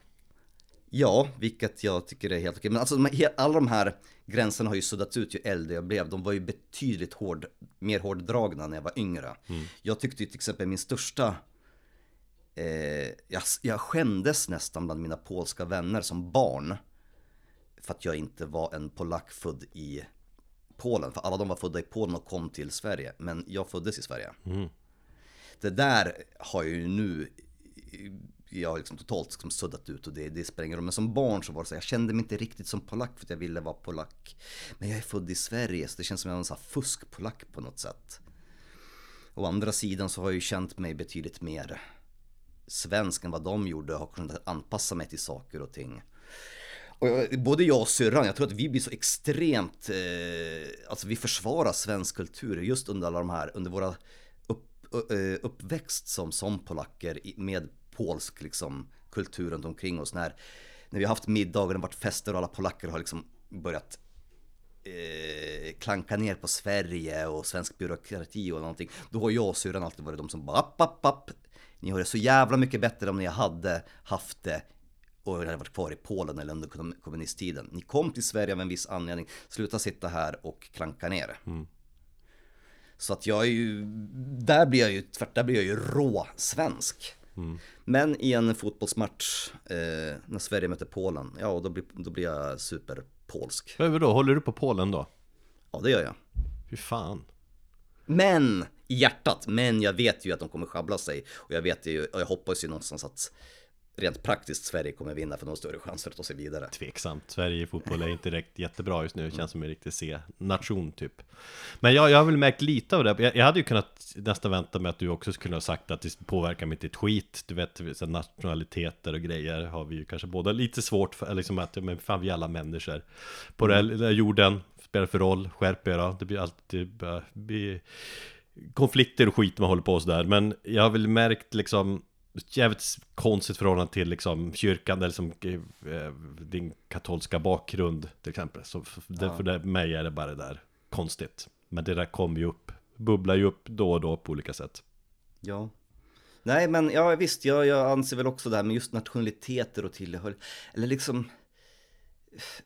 Ja, vilket jag tycker är helt okej. Men alltså alla de här gränserna har ju suddats ut ju äldre jag blev. De var ju betydligt hård, mer hårddragna när jag var yngre. Mm. Jag tyckte ju till exempel min största eh, jag, jag skämdes nästan bland mina polska vänner som barn för att jag inte var en polack född i Polen. För alla de var födda i Polen och kom till Sverige. Men jag föddes i Sverige. Mm. Det där har jag ju nu jag har liksom totalt liksom suddat ut och det, det roll. Men som barn så var det så jag kände mig inte riktigt som polack för att jag ville vara polack. Men jag är född i Sverige så det känns som jag är en fuskpolack på något sätt. Å andra sidan så har jag ju känt mig betydligt mer svensk än vad de gjorde och har kunnat anpassa mig till saker och ting. Och jag, både jag och syrran, jag tror att vi blir så extremt, eh, alltså vi försvarar svensk kultur just under alla de här, under våra upp, uppväxt som, som polacker med polsk liksom, kultur runt omkring oss. När, när vi har haft middagar, det har varit fester och alla polacker har liksom börjat eh, klanka ner på Sverige och svensk byråkrati och någonting. Då har jag och syrran alltid varit de som bara app, app, app. Ni har det så jävla mycket bättre om ni hade haft det och hade varit kvar i Polen eller under kommunisttiden. Ni kom till Sverige av en viss anledning. Sluta sitta här och klanka ner. Mm. Så att jag är ju, där blir jag ju, tvärt, där blir jag ju rå svensk. Mm. Men i en fotbollsmatch, eh, när Sverige möter Polen, ja då blir, då blir jag superpolsk. Men då håller du på Polen då? Ja det gör jag. Fy fan. Men i hjärtat, men jag vet ju att de kommer schabbla sig. Och jag vet ju, och jag hoppas ju någonstans att rent praktiskt Sverige kommer vinna för de har större chanser att ta sig vidare. Tveksamt. Sverige i fotboll är inte direkt jättebra just nu. Det känns som en riktig C-nation typ. Men jag, jag har väl märkt lite av det. Jag, jag hade ju kunnat nästan vänta mig att du också skulle ha sagt att det påverkar mig inte ett skit. Du vet, så nationaliteter och grejer har vi ju kanske båda lite svårt för. Liksom att, men fan vi är alla människor. På mm. den här jorden, spelar för roll, skärp er då. Det blir alltid, det blir konflikter och skit man håller på sådär. Men jag har väl märkt liksom jävligt konstigt förhållande till liksom kyrkan eller som eh, din katolska bakgrund till exempel. Så för, ja. för mig är det bara det där konstigt. Men det där kommer ju upp, bubblar ju upp då och då på olika sätt. Ja. Nej men ja visst, jag, jag anser väl också det här med just nationaliteter och tillhör, eller liksom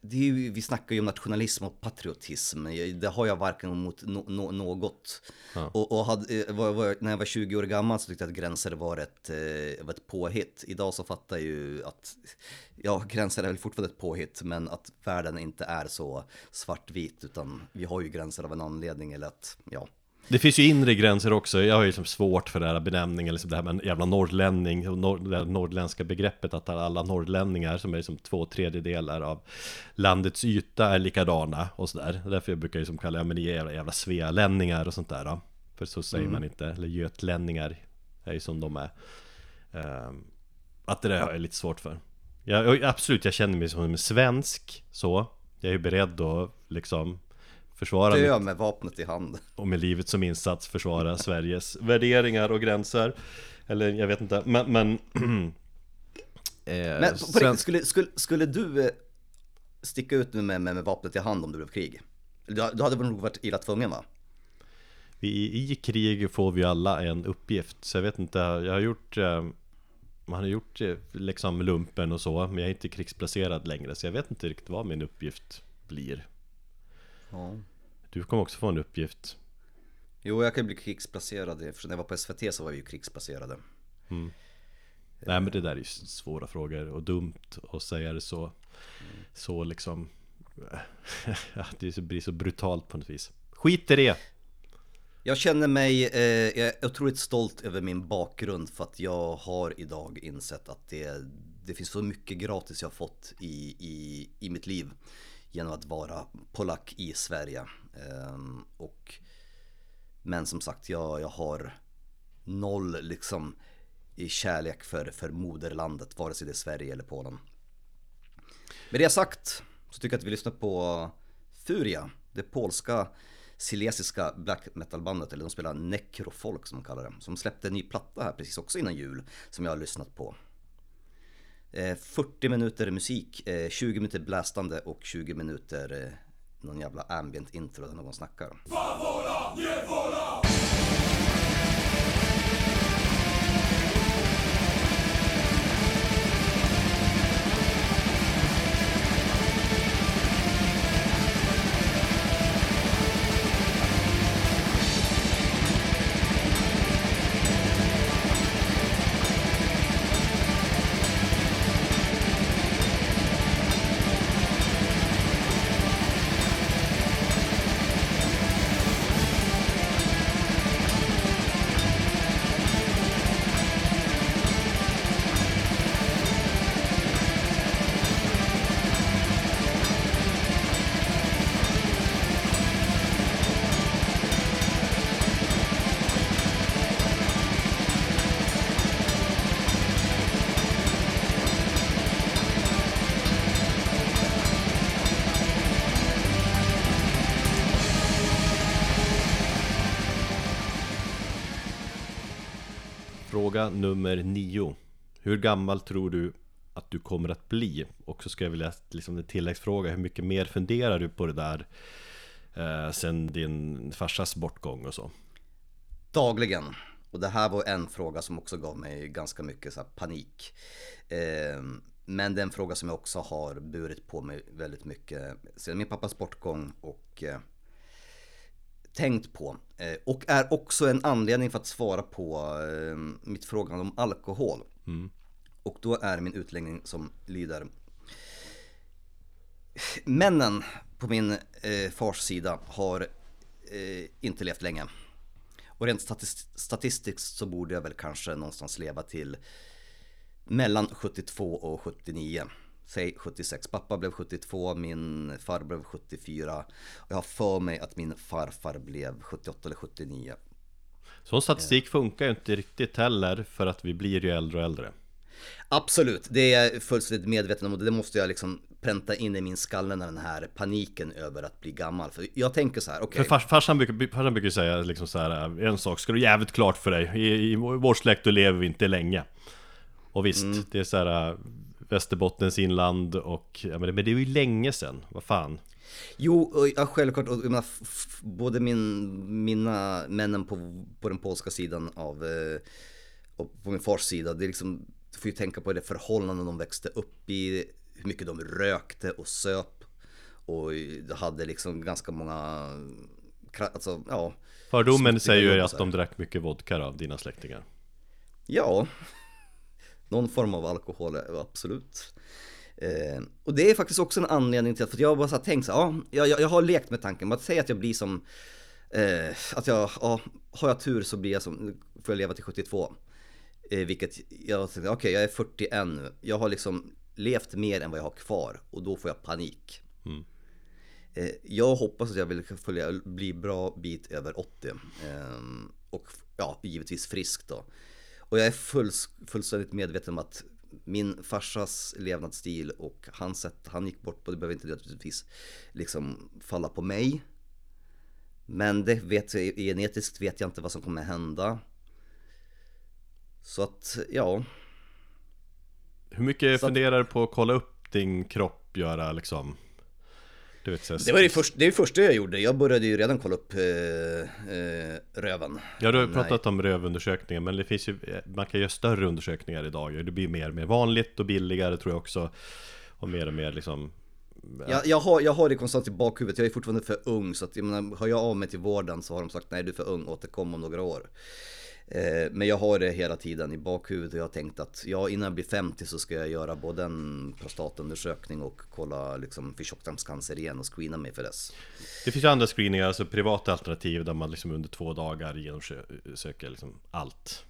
det ju, vi snackar ju om nationalism och patriotism. Det har jag varken mot no, no, något. Ja. Och, och hade, eh, var, var, när jag var 20 år gammal så tyckte jag att gränser var ett, eh, var ett påhitt. Idag så fattar jag ju att, ja, gränser är väl fortfarande ett påhitt, men att världen inte är så svartvit, utan vi har ju gränser av en anledning, eller att, ja, det finns ju inre gränser också, jag har ju liksom svårt för det här benämningen, liksom det här med en jävla norrlänning, norr, det norrländska begreppet att alla norrlänningar som är liksom två tredjedelar av landets yta är likadana och sådär. Därför jag brukar jag liksom kalla, ja men ni är jävla, jävla svealänningar och sånt där då. För så säger mm. man inte, eller götlänningar är ju som de är. Um, att det där har jag lite svårt för. Jag, absolut, jag känner mig som en svensk, så. Jag är ju beredd att liksom försvara Dö med vapnet i hand Och med livet som insats försvara Sveriges värderingar och gränser Eller jag vet inte, men, men eh, Men sen... skulle, skulle, skulle du eh, sticka ut med, med, med vapnet i hand om det blev krig? Du, du hade väl nog varit illa tvungen va? I, I krig får vi alla en uppgift, så jag vet inte, jag har gjort eh, man har gjort eh, liksom lumpen och så, men jag är inte krigsplacerad längre så jag vet inte riktigt vad min uppgift blir. Ja. Du kommer också få en uppgift. Jo, jag kan bli krigsplacerad. Eftersom när jag var på SVT så var vi ju krigsplacerade. Mm. Nej men det där är ju svåra frågor och dumt att säga det så. Mm. Så liksom. det blir så brutalt på något vis. Skit i det! Jag känner mig eh, jag är otroligt stolt över min bakgrund för att jag har idag insett att det, det finns så mycket gratis jag har fått i, i, i mitt liv genom att vara polack i Sverige. Ehm, och, men som sagt, jag, jag har noll liksom i kärlek för, för moderlandet, vare sig det är Sverige eller Polen. Med det sagt så tycker jag att vi lyssnar på Furia, det polska silesiska black metal-bandet, eller de spelar necrofolk som de kallar det, som släppte en ny platta här precis också innan jul, som jag har lyssnat på. Eh, 40 minuter musik, eh, 20 minuter blästande och 20 minuter eh, någon jävla ambient intro där någon snackar. Fråga nummer nio. Hur gammal tror du att du kommer att bli? Och så ska jag vilja liksom en tilläggsfråga. Hur mycket mer funderar du på det där eh, sen din farsas bortgång och så? Dagligen. Och det här var en fråga som också gav mig ganska mycket så här panik. Eh, men det är en fråga som jag också har burit på mig väldigt mycket sedan min pappas bortgång och eh, tänkt på. Eh, och är också en anledning för att svara på eh, mitt frågande om alkohol. Mm. Och då är min utläggning som lyder. Männen på min eh, fars sida har eh, inte levt länge. Och rent statist statistiskt så borde jag väl kanske någonstans leva till mellan 72 och 79. Säg 76. Pappa blev 72, min far blev 74. Och jag har för mig att min farfar blev 78 eller 79. Sån statistik funkar ju inte riktigt heller för att vi blir ju äldre och äldre. Absolut, det är jag fullständigt medveten om och det måste jag liksom pränta in i min skalle när den här paniken över att bli gammal. För jag tänker så här, okej. Okay. För fars, farsan, brukar, farsan brukar säga liksom så här, en sak ska du jävligt klart för dig. I, i vår släkt då lever vi inte länge. Och visst, mm. det är så här Västerbottens inland och, ja, men, det, är ju länge sedan, vad fan. Jo, ja, självklart. Och, menar, både min, mina männen på, på den polska sidan av, eh, och på min fars sida, det är liksom, du får ju tänka på det förhållanden de växte upp i, hur mycket de rökte och söp. Och hade liksom ganska många, alltså ja. Fördomen säger ju att de drack mycket vodka av dina släktingar. Ja, någon form av alkohol, absolut. Eh, och det är faktiskt också en anledning till att, för jag har bara så här tänkt så ja, jag, jag har lekt med tanken, att säga att jag blir som, eh, att jag, ja, har jag tur så blir jag som, får jag leva till 72. Eh, vilket jag tänkte, okej okay, jag är 41 nu, jag har liksom levt mer än vad jag har kvar och då får jag panik. Mm. Eh, jag hoppas att jag vill följa, bli bra bit över 80. Eh, och ja, givetvis frisk då. Och jag är full, fullständigt medveten om att min farsas levnadsstil och hans sätt han gick bort på, det behöver inte nödvändigtvis liksom falla på mig. Men det vet jag, genetiskt vet jag inte vad som kommer hända. Så att, ja. Hur mycket så funderar du på att kolla upp din kropp, göra liksom? Du vet, så det var det, först, det första jag gjorde, jag började ju redan kolla upp eh, eh, röven. Ja du har pratat om rövundersökningar men det finns ju, man kan göra större undersökningar idag Det blir mer och mer vanligt och billigare tror jag också. Och mer och mer liksom ja. jag, jag, har, jag har det konstant i bakhuvudet, jag är fortfarande för ung så att jag menar, har jag av mig till vården så har de sagt nej du är för ung, återkom om några år. Eh, men jag har det hela tiden i bakhuvudet och jag har tänkt att ja, innan jag blir 50 så ska jag göra både en prostatundersökning och kolla liksom för tjocktarmscancer igen och screena mig för dess. Det finns ju andra screeningar, alltså privata alternativ där man liksom under två dagar genomsöker liksom allt.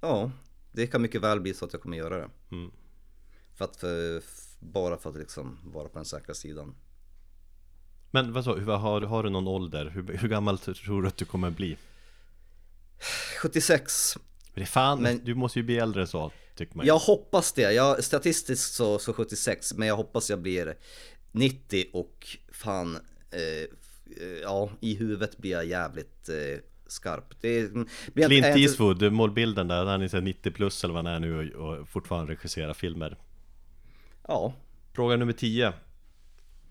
Ja, det kan mycket väl bli så att jag kommer göra det. Mm. För att, för, bara för att liksom vara på den säkra sidan. Men vad så, har, har du någon ålder? Hur, hur gammal tror du att du kommer bli? 76 Det är fan, men, du måste ju bli äldre så tycker man Jag hoppas det, jag, statistiskt så, så 76 Men jag hoppas jag blir 90 och fan eh, Ja, i huvudet blir jag jävligt eh, skarp. Det är, Clint Eastwood, målbilden där, han är 90 plus eller vad han är nu och fortfarande regisserar filmer. Ja. Fråga nummer 10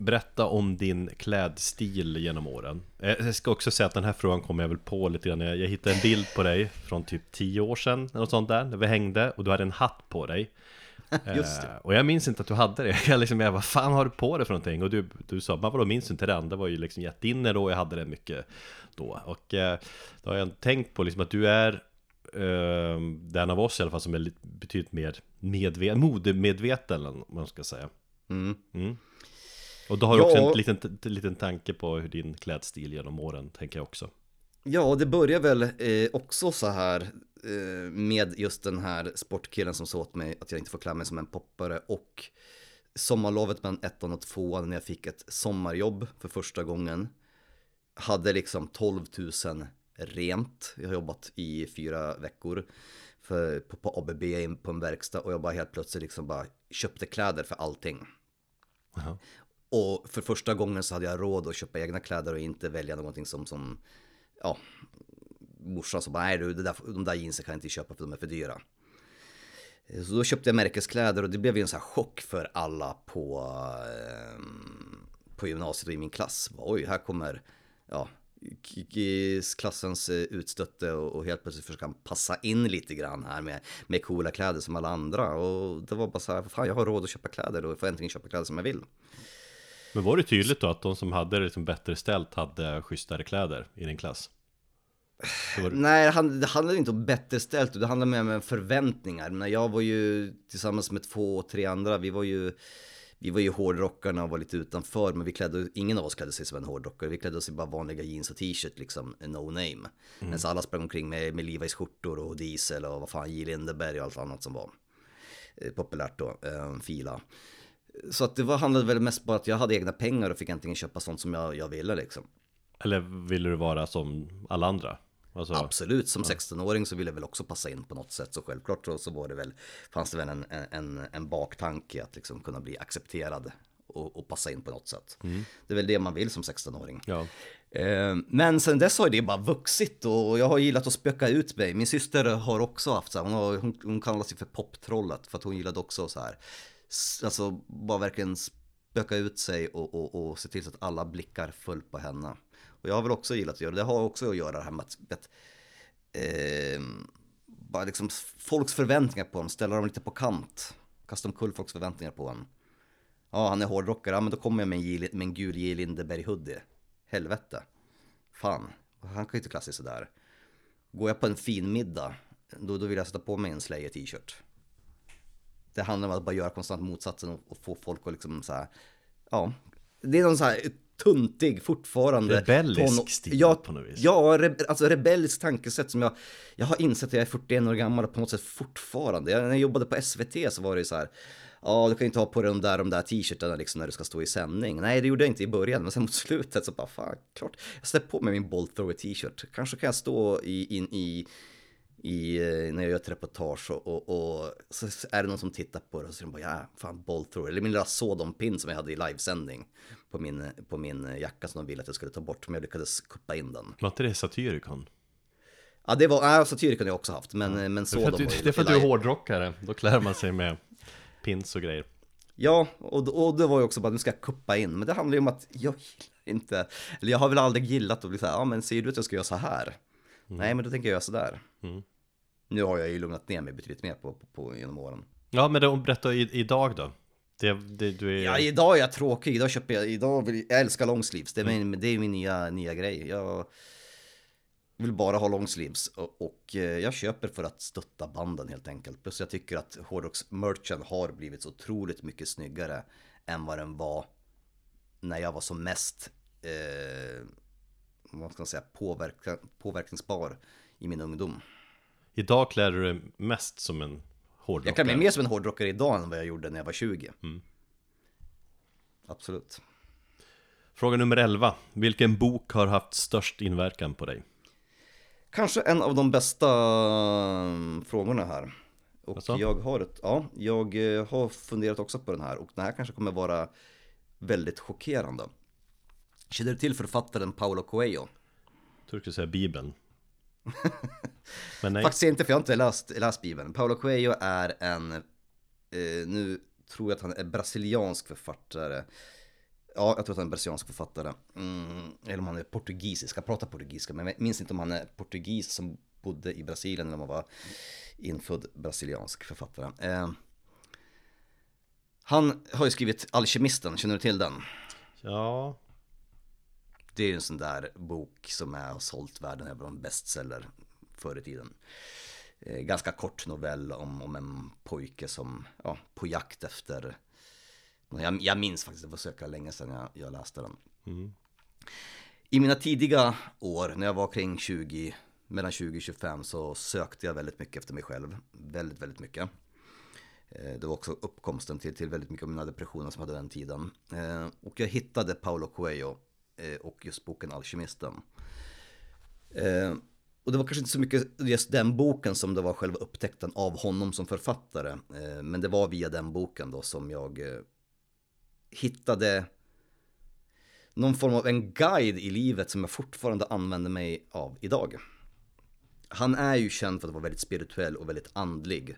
Berätta om din klädstil genom åren eh, Jag ska också säga att den här frågan kommer jag väl på lite grann Jag hittade en bild på dig från typ 10 år sedan Något sånt där, när vi hängde och du hade en hatt på dig Just det. Eh, och jag minns inte att du hade det Jag liksom, jag, vad fan har du på dig för någonting? Och du, du sa, men vadå minns inte den? Det var ju liksom jätteinne då, jag hade det mycket då Och eh, då har jag tänkt på liksom att du är eh, den av oss i alla fall som är lite, betydligt mer medveten, modemedveten om man ska säga mm. Mm. Och då har du ja. också en liten, liten tanke på hur din klädstil genom åren, tänker jag också. Ja, det börjar väl eh, också så här eh, med just den här sportkillen som sa åt mig att jag inte får klä mig som en poppare och sommarlovet mellan ettan och tvåan när jag fick ett sommarjobb för första gången hade liksom 12 000 rent. Jag har jobbat i fyra veckor för, på, på ABB på en verkstad och jag bara helt plötsligt liksom bara köpte kläder för allting. Aha. Och för första gången så hade jag råd att köpa egna kläder och inte välja någonting som, som ja, morsan sa bara, nej du, det där, de där jeansen kan jag inte köpa för de är för dyra. Så då köpte jag märkeskläder och det blev ju en sån här chock för alla på, eh, på gymnasiet och i min klass. Oj, här kommer, ja, klassens eh, utstötte och helt plötsligt försöka passa in lite grann här med, med coola kläder som alla andra. Och det var bara så här, fan jag har råd att köpa kläder och får äntligen köpa kläder som jag vill. Men var det tydligt då att de som hade det liksom bättre ställt hade schysstare kläder i din klass? Var... Nej, det handlade inte om bättre ställt, det handlade mer om förväntningar. Men jag var ju tillsammans med två, tre andra, vi var ju vi var ju hårdrockarna och var lite utanför, men vi klädde, ingen av oss klädde sig som en hårdrockare. Vi klädde oss i bara vanliga jeans och t-shirt, liksom, no name. Mm. Men så alla sprang omkring med, med Levi's skjortor och diesel och vad fan, J. Lindeberg och allt annat som var eh, populärt då, eh, fila. Så att det var, handlade väl mest bara att jag hade egna pengar och fick äntligen köpa sånt som jag, jag ville liksom. Eller ville du vara som alla andra? Alltså, Absolut, som ja. 16-åring så ville jag väl också passa in på något sätt. Så självklart så, så var det väl, fanns det väl en, en, en baktanke att liksom kunna bli accepterad och, och passa in på något sätt. Mm. Det är väl det man vill som 16-åring. Ja. Eh, men sen dess har det bara vuxit och jag har gillat att spöka ut mig. Min syster har också haft så här, hon, har, hon, hon kallar sig för poptrollet för att hon gillade också så här, alltså bara verkligen spöka ut sig och, och, och se till så att alla blickar föll på henne. Och jag har väl också gillat att göra det. Det har också att göra det här med att, att eh, bara liksom folks förväntningar på en, ställa dem lite på kant. Kasta omkull folks förväntningar på en. Ja, han är hårdrockare, ja men då kommer jag med en, med en gul J. Lindeberg hoodie. Helvete. Fan, han kan ju inte klassa sig sådär. Går jag på en fin middag, då, då vill jag sätta på mig en Slayer t-shirt. Det handlar om att bara göra konstant motsatsen och, och få folk att liksom så här, ja, det är någon så här tuntig fortfarande. Rebellisk ton... stil ja, på något vis. Ja, re... alltså rebelliskt tankesätt som jag, jag har insett att jag är 41 år gammal och på något sätt fortfarande. Jag, när jag jobbade på SVT så var det ju så här, ja du kan ju inte ha på dig de där, de där t-shirtarna liksom när du ska stå i sändning. Nej, det gjorde jag inte i början, men sen mot slutet så bara fan, klart, jag släpper på mig min Bolt Thrower t-shirt. Kanske kan jag stå i, in i i, eh, när jag gör ett reportage och, och, och, så är det någon som tittar på det och så de bara ja, fan bollthrower. Eller min lilla Sodom-pin som jag hade i livesändning på min, på min jacka som de ville att jag skulle ta bort. Men jag lyckades kuppa in den. Var inte det Satyricon? Ja, det var, ja, Satyricon har jag också haft, men, ja. men Sodom det är för att, det är för att du är hårdrockare, då klär man sig med pins och grejer. Ja, och, och det var ju också bara, nu ska jag kuppa in. Men det handlar ju om att jag gillar inte, eller jag har väl aldrig gillat att bli så här, ja men säger du att jag ska göra så här? Mm. Nej, men då tänker jag göra så där. Mm. Nu har jag ju lugnat ner mig betydligt mer på, på, på genom åren. Ja, men då, berätta i, idag då. Det, det, du är... Ja, idag är jag tråkig. Idag köper jag, idag vill, jag älskar longsleeves. Det är, mm. min, det är min nya, nya grej. Jag vill bara ha longsleeves och, och eh, jag köper för att stötta banden helt enkelt. Plus jag tycker att hårdrocks-merchen har blivit så otroligt mycket snyggare än vad den var när jag var som mest eh, vad ska man säga, påverka, påverkningsbar i min ungdom. Idag klär du dig mest som en hårdrockare. Jag klär mig mer som en hårdrockare idag än vad jag gjorde när jag var 20. Mm. Absolut. Fråga nummer 11. Vilken bok har haft störst inverkan på dig? Kanske en av de bästa mm, frågorna här. Och alltså? jag har ett, ja, jag eh, har funderat också på den här och den här kanske kommer vara väldigt chockerande. Känner du till författaren Paulo Coelho? Jag tror du skulle säga Bibeln. Faktiskt inte, för jag har inte läst, läst Bibeln. Paulo Coelho är en, eh, nu tror jag att han är brasiliansk författare. Ja, jag tror att han är brasiliansk författare. Mm, eller om han är portugisisk, jag pratar portugisiska, men jag minns inte om han är portugis som bodde i Brasilien eller om han var infödd brasiliansk författare. Eh, han har ju skrivit Alkemisten, känner du till den? Ja, det är en sån där bok som är, har sålt världen över en bestseller förr i tiden. Eh, ganska kort novell om, om en pojke som, ja, på jakt efter jag, jag minns faktiskt, det var så länge sedan jag, jag läste den. Mm. I mina tidiga år, när jag var kring 20, mellan 20 och 25, så sökte jag väldigt mycket efter mig själv. Väldigt, väldigt mycket. Eh, det var också uppkomsten till, till väldigt mycket av mina depressioner som hade den tiden. Eh, och jag hittade Paolo Coelho Eh, och just boken Alkemisten. Eh, och det var kanske inte så mycket just den boken som det var själva upptäckten av honom som författare. Eh, men det var via den boken då som jag hittade någon form av en guide i livet som jag fortfarande använder mig av idag han är ju känd för att vara väldigt spirituell och väldigt andlig.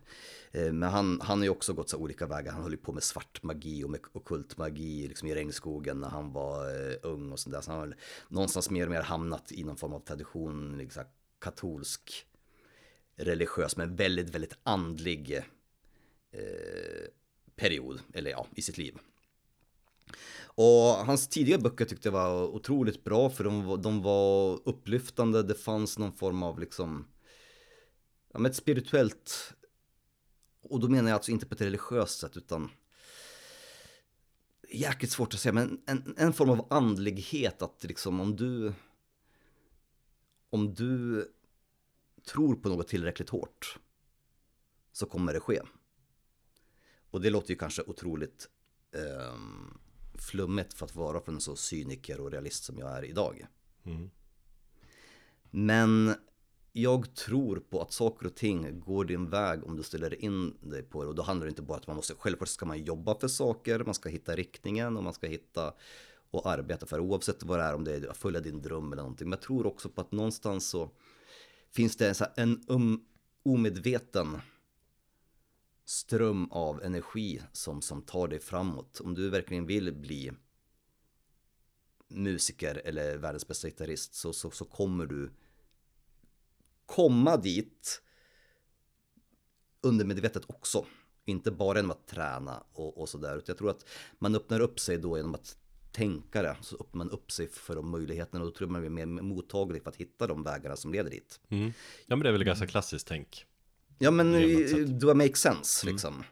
Eh, men han, han har ju också gått så olika vägar. Han höll ju på med svart magi och med okult magi liksom i regnskogen när han var eh, ung och sådär. Så han har någonstans mer och mer hamnat i någon form av tradition, liksom katolsk, religiös, men väldigt, väldigt andlig eh, period, eller ja, i sitt liv. Och hans tidiga böcker tyckte jag var otroligt bra för de, de var upplyftande, det fanns någon form av liksom, ja men ett spirituellt, och då menar jag alltså inte på ett religiöst sätt utan jäkligt svårt att säga, men en, en form av andlighet att liksom om du om du tror på något tillräckligt hårt så kommer det ske. Och det låter ju kanske otroligt eh, flummigt för att vara från en så cyniker och realist som jag är idag. Mm. Men jag tror på att saker och ting går din väg om du ställer in dig på det. Och då handlar det inte bara om att man måste, självklart ska man jobba för saker, man ska hitta riktningen och man ska hitta och arbeta för oavsett vad det är, om det är att följa din dröm eller någonting. Men jag tror också på att någonstans så finns det en um, omedveten ström av energi som, som tar dig framåt. Om du verkligen vill bli musiker eller världens bästa gitarrist så, så, så kommer du komma dit undermedvetet också. Inte bara genom att träna och, och sådär. Jag tror att man öppnar upp sig då genom att tänka det. Så öppnar man upp sig för de möjligheterna och då tror jag man blir mer mottaglig för att hitta de vägarna som leder dit. Mm. Ja men det är väl ganska klassiskt tänk. Ja men det make sense mm. liksom.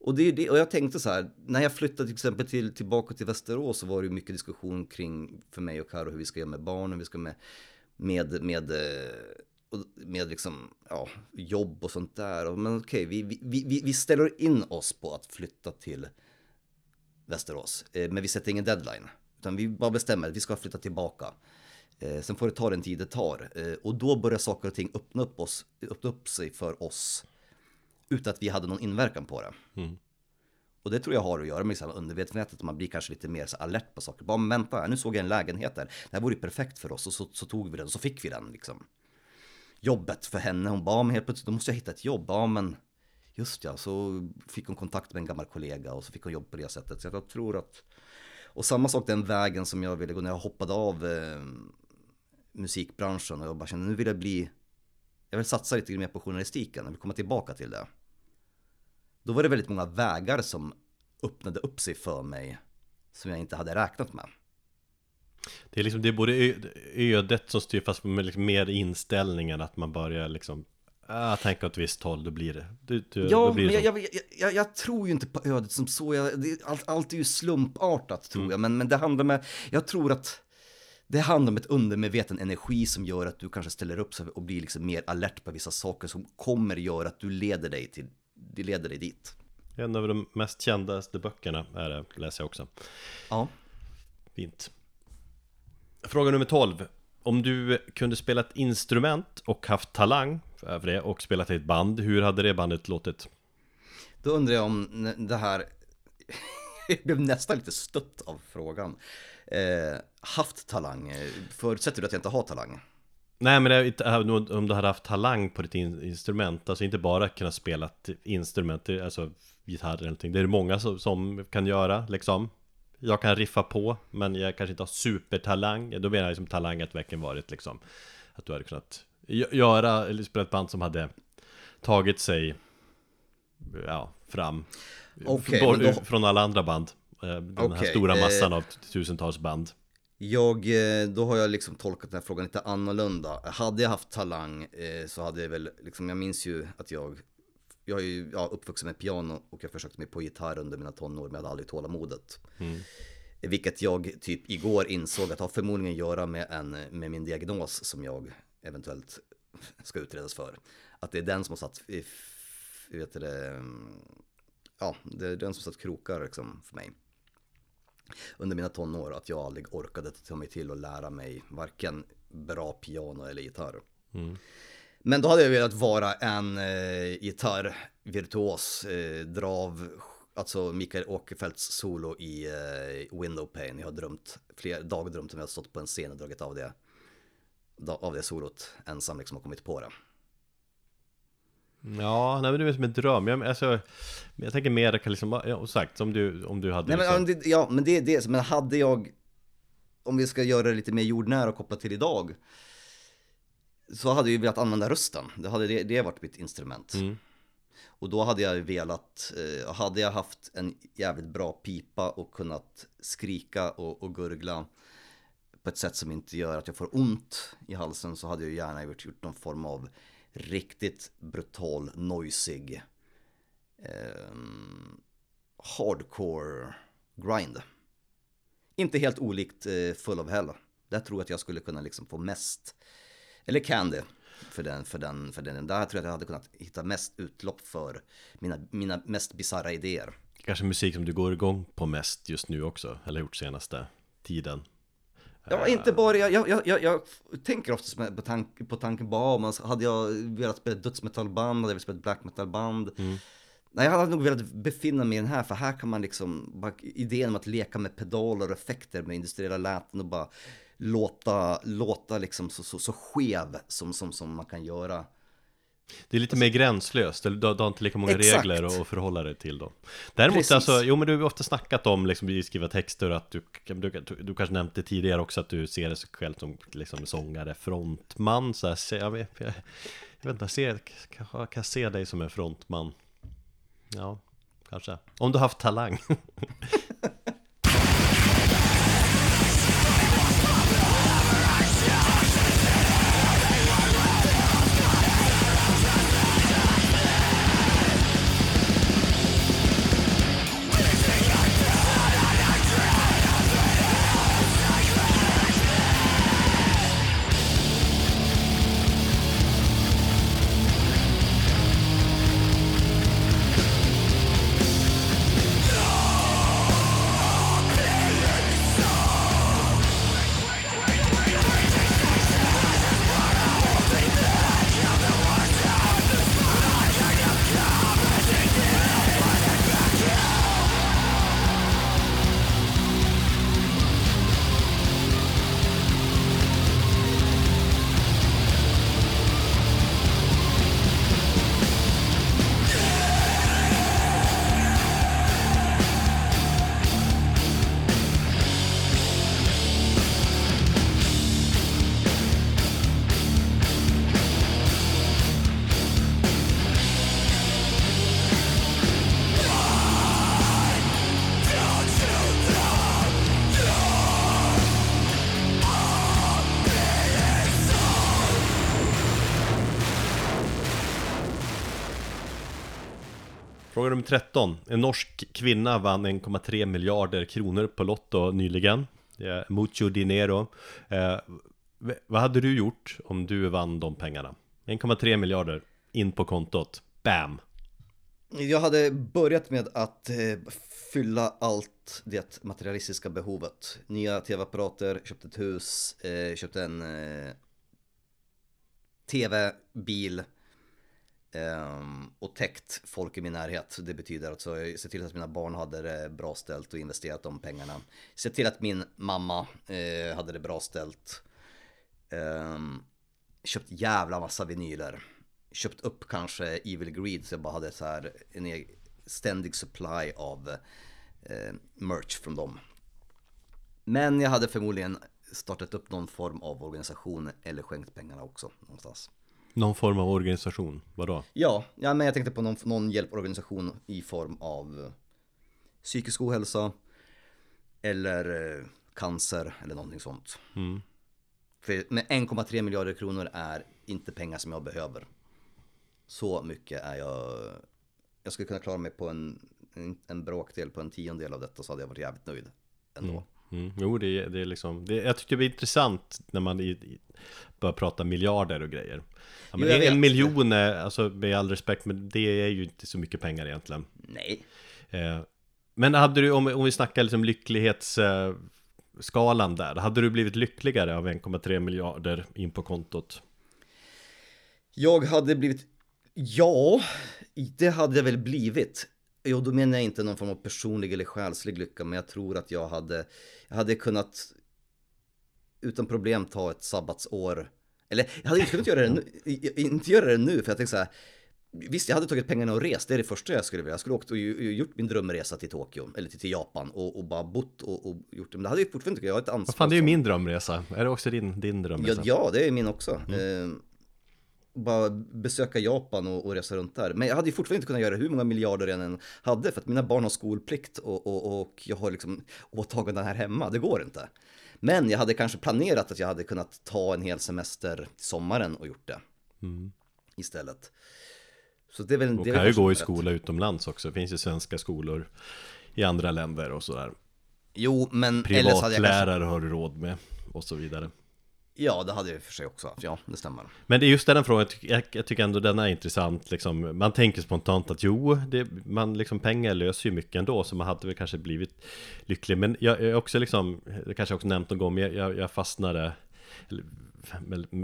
Och, det, det, och jag tänkte så här, när jag flyttade till exempel till, tillbaka till Västerås så var det mycket diskussion kring för mig och Karo hur vi ska göra med barnen, vi ska med, med, med, eh, med liksom, ja, jobb och sånt där. Men okej, vi, vi, vi, vi ställer in oss på att flytta till Västerås. Eh, men vi sätter ingen deadline. Utan vi bara bestämmer att vi ska flytta tillbaka. Eh, sen får det ta den tid det tar. Eh, och då börjar saker och ting öppna upp, oss, öppna upp sig för oss. Utan att vi hade någon inverkan på det. Mm. Och det tror jag har att göra med liksom undermedvetenheten, man blir kanske lite mer så alert på saker. Bara men vänta, nu såg jag en lägenhet där. Det här vore ju perfekt för oss och så, så tog vi den och så fick vi den liksom. Jobbet för henne, hon bara, men helt plötsligt, då måste jag hitta ett jobb. Ja men, just ja, så fick hon kontakt med en gammal kollega och så fick hon jobb på det sättet. Så jag tror att, och samma sak den vägen som jag ville gå när jag hoppade av eh, musikbranschen och jag bara kände nu vill jag bli, jag vill satsa lite mer på journalistiken, jag vill komma tillbaka till det. Då var det väldigt många vägar som öppnade upp sig för mig som jag inte hade räknat med. Det är liksom, det är både ödet som styr fast med liksom mer inställningen att man börjar liksom Ah, tänk åt visst håll, då blir det. Du, du, ja, blir men jag, jag, jag, jag, tror ju inte på ödet som så. Det, allt, allt är ju slumpartat tror mm. jag. Men, men det handlar med, jag tror att det handlar om ett undermedveten energi som gör att du kanske ställer upp och blir liksom mer alert på vissa saker som kommer göra att du leder dig till, det leder dig dit. En av de mest kändaste böckerna är det, läser jag också. Ja. Fint. Fråga nummer 12. Om du kunde spela ett instrument och haft talang för det och spelat i ett band, hur hade det bandet låtit? Då undrar jag om det här, jag blev nästan lite stött av frågan. Eh, haft talang, förutsätter du att jag inte har talang? Nej men det, om du hade haft talang på ditt instrument, alltså inte bara kunna spela ett instrument, alltså gitarr eller någonting. Det är det många som, som kan göra liksom. Jag kan riffa på, men jag kanske inte har supertalang. Då menar jag liksom talang att verkligen varit liksom Att du hade kunnat göra, eller spela ett band som hade tagit sig Ja, fram okay, då... Från alla andra band Den okay, här stora massan eh... av tusentals band jag, eh, då har jag liksom tolkat den här frågan lite annorlunda. Hade jag haft talang eh, så hade jag väl, liksom, jag minns ju att jag, jag är ju ja, uppvuxen med piano och jag försökte mig på gitarr under mina tonår men jag hade aldrig tålamodet. Mm. Vilket jag typ igår insåg att har förmodligen att göra med, en, med min diagnos som jag eventuellt ska utredas för. Att det är den som har satt, vet det, ja, det är den som satt krokar liksom för mig under mina tonår att jag aldrig orkade ta mig till att lära mig varken bra piano eller gitarr. Mm. Men då hade jag velat vara en eh, gitarrvirtuos, eh, drav, alltså Mikael Åkerfeldts solo i eh, Window Pane. Jag har drömt, flera dagdrömt om jag har stått på en scen och dragit av det, av det solot ensam liksom och kommit på det. Ja, nej men det är som en dröm. Jag, alltså, jag tänker mer, kan liksom, ja, sagt, om du, om du hade Nej, liksom... men, det, ja, men det är det. Men hade jag, om vi ska göra det lite mer jordnära och kopplat till idag, så hade jag ju velat använda rösten. Det hade det, det varit mitt instrument. Mm. Och då hade jag velat, eh, hade jag haft en jävligt bra pipa och kunnat skrika och, och gurgla på ett sätt som inte gör att jag får ont i halsen så hade jag gärna gjort, gjort någon form av riktigt brutal, noisig eh, hardcore grind. Inte helt olikt eh, Full of Hell. Där tror jag att jag skulle kunna liksom få mest, eller Candy för den, för den, för den. Där tror jag att jag hade kunnat hitta mest utlopp för mina, mina mest bisarra idéer. Kanske musik som du går igång på mest just nu också, eller gjort senaste tiden. Ja, inte bara, jag, jag, jag, jag tänker oftast på, tank, på tanken bara, om hade jag velat spela dödsmetallband, hade jag velat spela black metalband. Mm. Nej, jag hade nog velat befinna mig i den här, för här kan man liksom, bara, idén om att leka med pedaler och effekter med industriella läten och bara låta, låta liksom så, så, så skev som, som, som man kan göra. Det är lite mer gränslöst, du, har inte lika många Exakt. regler att förhålla dig till då Däremot Precis. alltså, jo men du har ofta snackat om liksom i skriva texter att du, du, du, kanske nämnt det tidigare också att du ser dig själv som liksom sångare, frontman så här, jag, vet, jag, jag vet inte, jag ser, kan, kan jag se dig som en frontman? Ja, kanske Om du har haft talang Fråga nummer 13. En norsk kvinna vann 1,3 miljarder kronor på Lotto nyligen. Mucho dinero. Eh, vad hade du gjort om du vann de pengarna? 1,3 miljarder in på kontot. Bam! Jag hade börjat med att eh, fylla allt det materialistiska behovet. Nya tv-apparater, köpt ett hus, köpte köpt en eh, tv, bil, Um, och täckt folk i min närhet. Det betyder alltså se till att mina barn hade det bra ställt och investerat de pengarna. Se till att min mamma uh, hade det bra ställt. Um, köpt jävla massa vinyler. Köpt upp kanske Evil Greed så jag bara hade så här en e-, ständig supply av uh, merch från dem. Men jag hade förmodligen startat upp någon form av organisation eller skänkt pengarna också någonstans. Någon form av organisation, vadå? Ja, ja men jag tänkte på någon, någon hjälporganisation i form av eh, psykisk ohälsa eller eh, cancer eller någonting sånt. Mm. För med 1,3 miljarder kronor är inte pengar som jag behöver. Så mycket är jag, jag skulle kunna klara mig på en, en, en bråkdel, på en tiondel av detta så hade jag varit jävligt nöjd ändå. Mm. Mm. Jo, det det är liksom, det, jag tycker det är intressant när man i, börjar prata miljarder och grejer. Ja, men jo, en, en miljon, är, alltså med all respekt, men det är ju inte så mycket pengar egentligen. Nej. Eh, men hade du, om, om vi snackar liksom lycklighetsskalan eh, där, hade du blivit lyckligare av 1,3 miljarder in på kontot? Jag hade blivit, ja, det hade jag väl blivit. Jo, då menar jag inte någon form av personlig eller själslig lycka, men jag tror att jag hade, jag hade kunnat utan problem ta ett sabbatsår. Eller jag hade inte kunnat göra det nu, inte göra det nu för jag tänkte så här, Visst, jag hade tagit pengarna och rest, det är det första jag skulle vilja. Jag skulle åkt och gjort min drömresa till Tokyo, eller till, Japan och, och, bara bott och, och gjort det. Men det hade jag fortfarande inte, jag har ett ansvar. Vad fan, det är ju min drömresa. Är det också din, din drömresa? Ja, ja, det är min också. Mm. Bara besöka Japan och, och, resa runt där. Men jag hade ju fortfarande inte kunnat göra hur många miljarder jag än hade för att mina barn har skolplikt och, och, och jag har liksom åtaganden här hemma. Det går inte. Men jag hade kanske planerat att jag hade kunnat ta en hel semester sommaren och gjort det. Mm. Istället. Så det är väl, det kan ju gå i skola utomlands också. Det finns ju svenska skolor i andra länder och sådär. Jo, men Privatlärare kanske... har du råd med och så vidare. Ja, det hade jag för sig också haft, ja, det stämmer. Men det är just den frågan, jag, jag tycker ändå den är intressant liksom. Man tänker spontant att jo, det, man liksom, pengar löser ju mycket ändå, så man hade väl kanske blivit lycklig. Men jag är också liksom, det kanske jag också nämnt någon gång, men jag, jag fastnade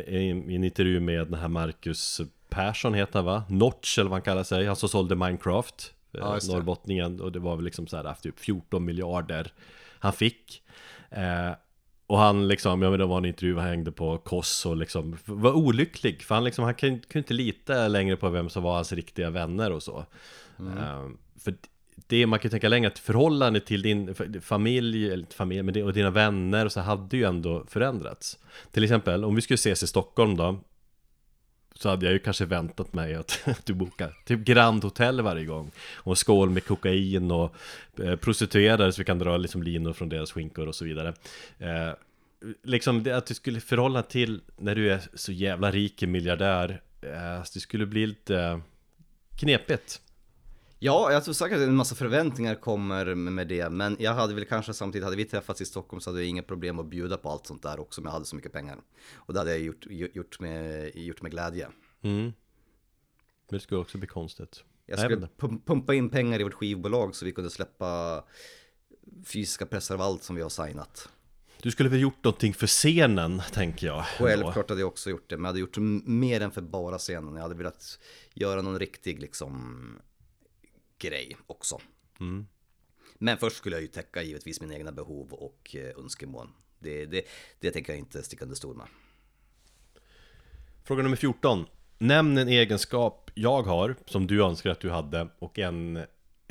i en intervju med den här Marcus Persson heter han va? Notch eller vad han kallar sig, han som sålde Minecraft eh, ja, Norrbottningen och det var väl liksom så här typ 14 miljarder han fick eh, och han liksom, ja men det var en intervju, han hängde på Koss och liksom var olycklig. För han liksom, han kunde, kunde inte lita längre på vem som var hans riktiga vänner och så. Mm. uh, För det, man kan ju tänka längre att förhållandet till din familj, eller familj, men det, och dina vänner och så hade ju ändå förändrats. Till exempel, om vi skulle ses i Stockholm då så hade jag ju kanske väntat mig att du bokar typ Grand Hotel varje gång. Och en skål med kokain och eh, prostituerade så vi kan dra liksom linor från deras skinkor och så vidare. Eh, Liksom det, att du skulle förhålla till när du är så jävla rik miljardär eh, Det skulle bli lite knepigt. Ja, jag tror säkert att en massa förväntningar kommer med det, men jag hade väl kanske samtidigt, hade vi träffats i Stockholm så hade jag inga problem att bjuda på allt sånt där också om jag hade så mycket pengar. Och det hade jag gjort, gjort, med, gjort med glädje. Mm. Men det skulle också bli konstigt. Jag skulle pumpa in pengar i vårt skivbolag så vi kunde släppa fysiska pressar av allt som vi har signat. Du skulle väl gjort någonting för scenen, tänker jag. Självklart hade jag också gjort det, men jag hade gjort mer än för bara scenen. Jag hade velat göra någon riktig liksom grej också. Mm. Men först skulle jag ju täcka givetvis mina egna behov och eh, önskemål. Det, det, det tänker jag inte sticka under stol med. Fråga nummer 14. Nämn en egenskap jag har som du önskar att du hade och en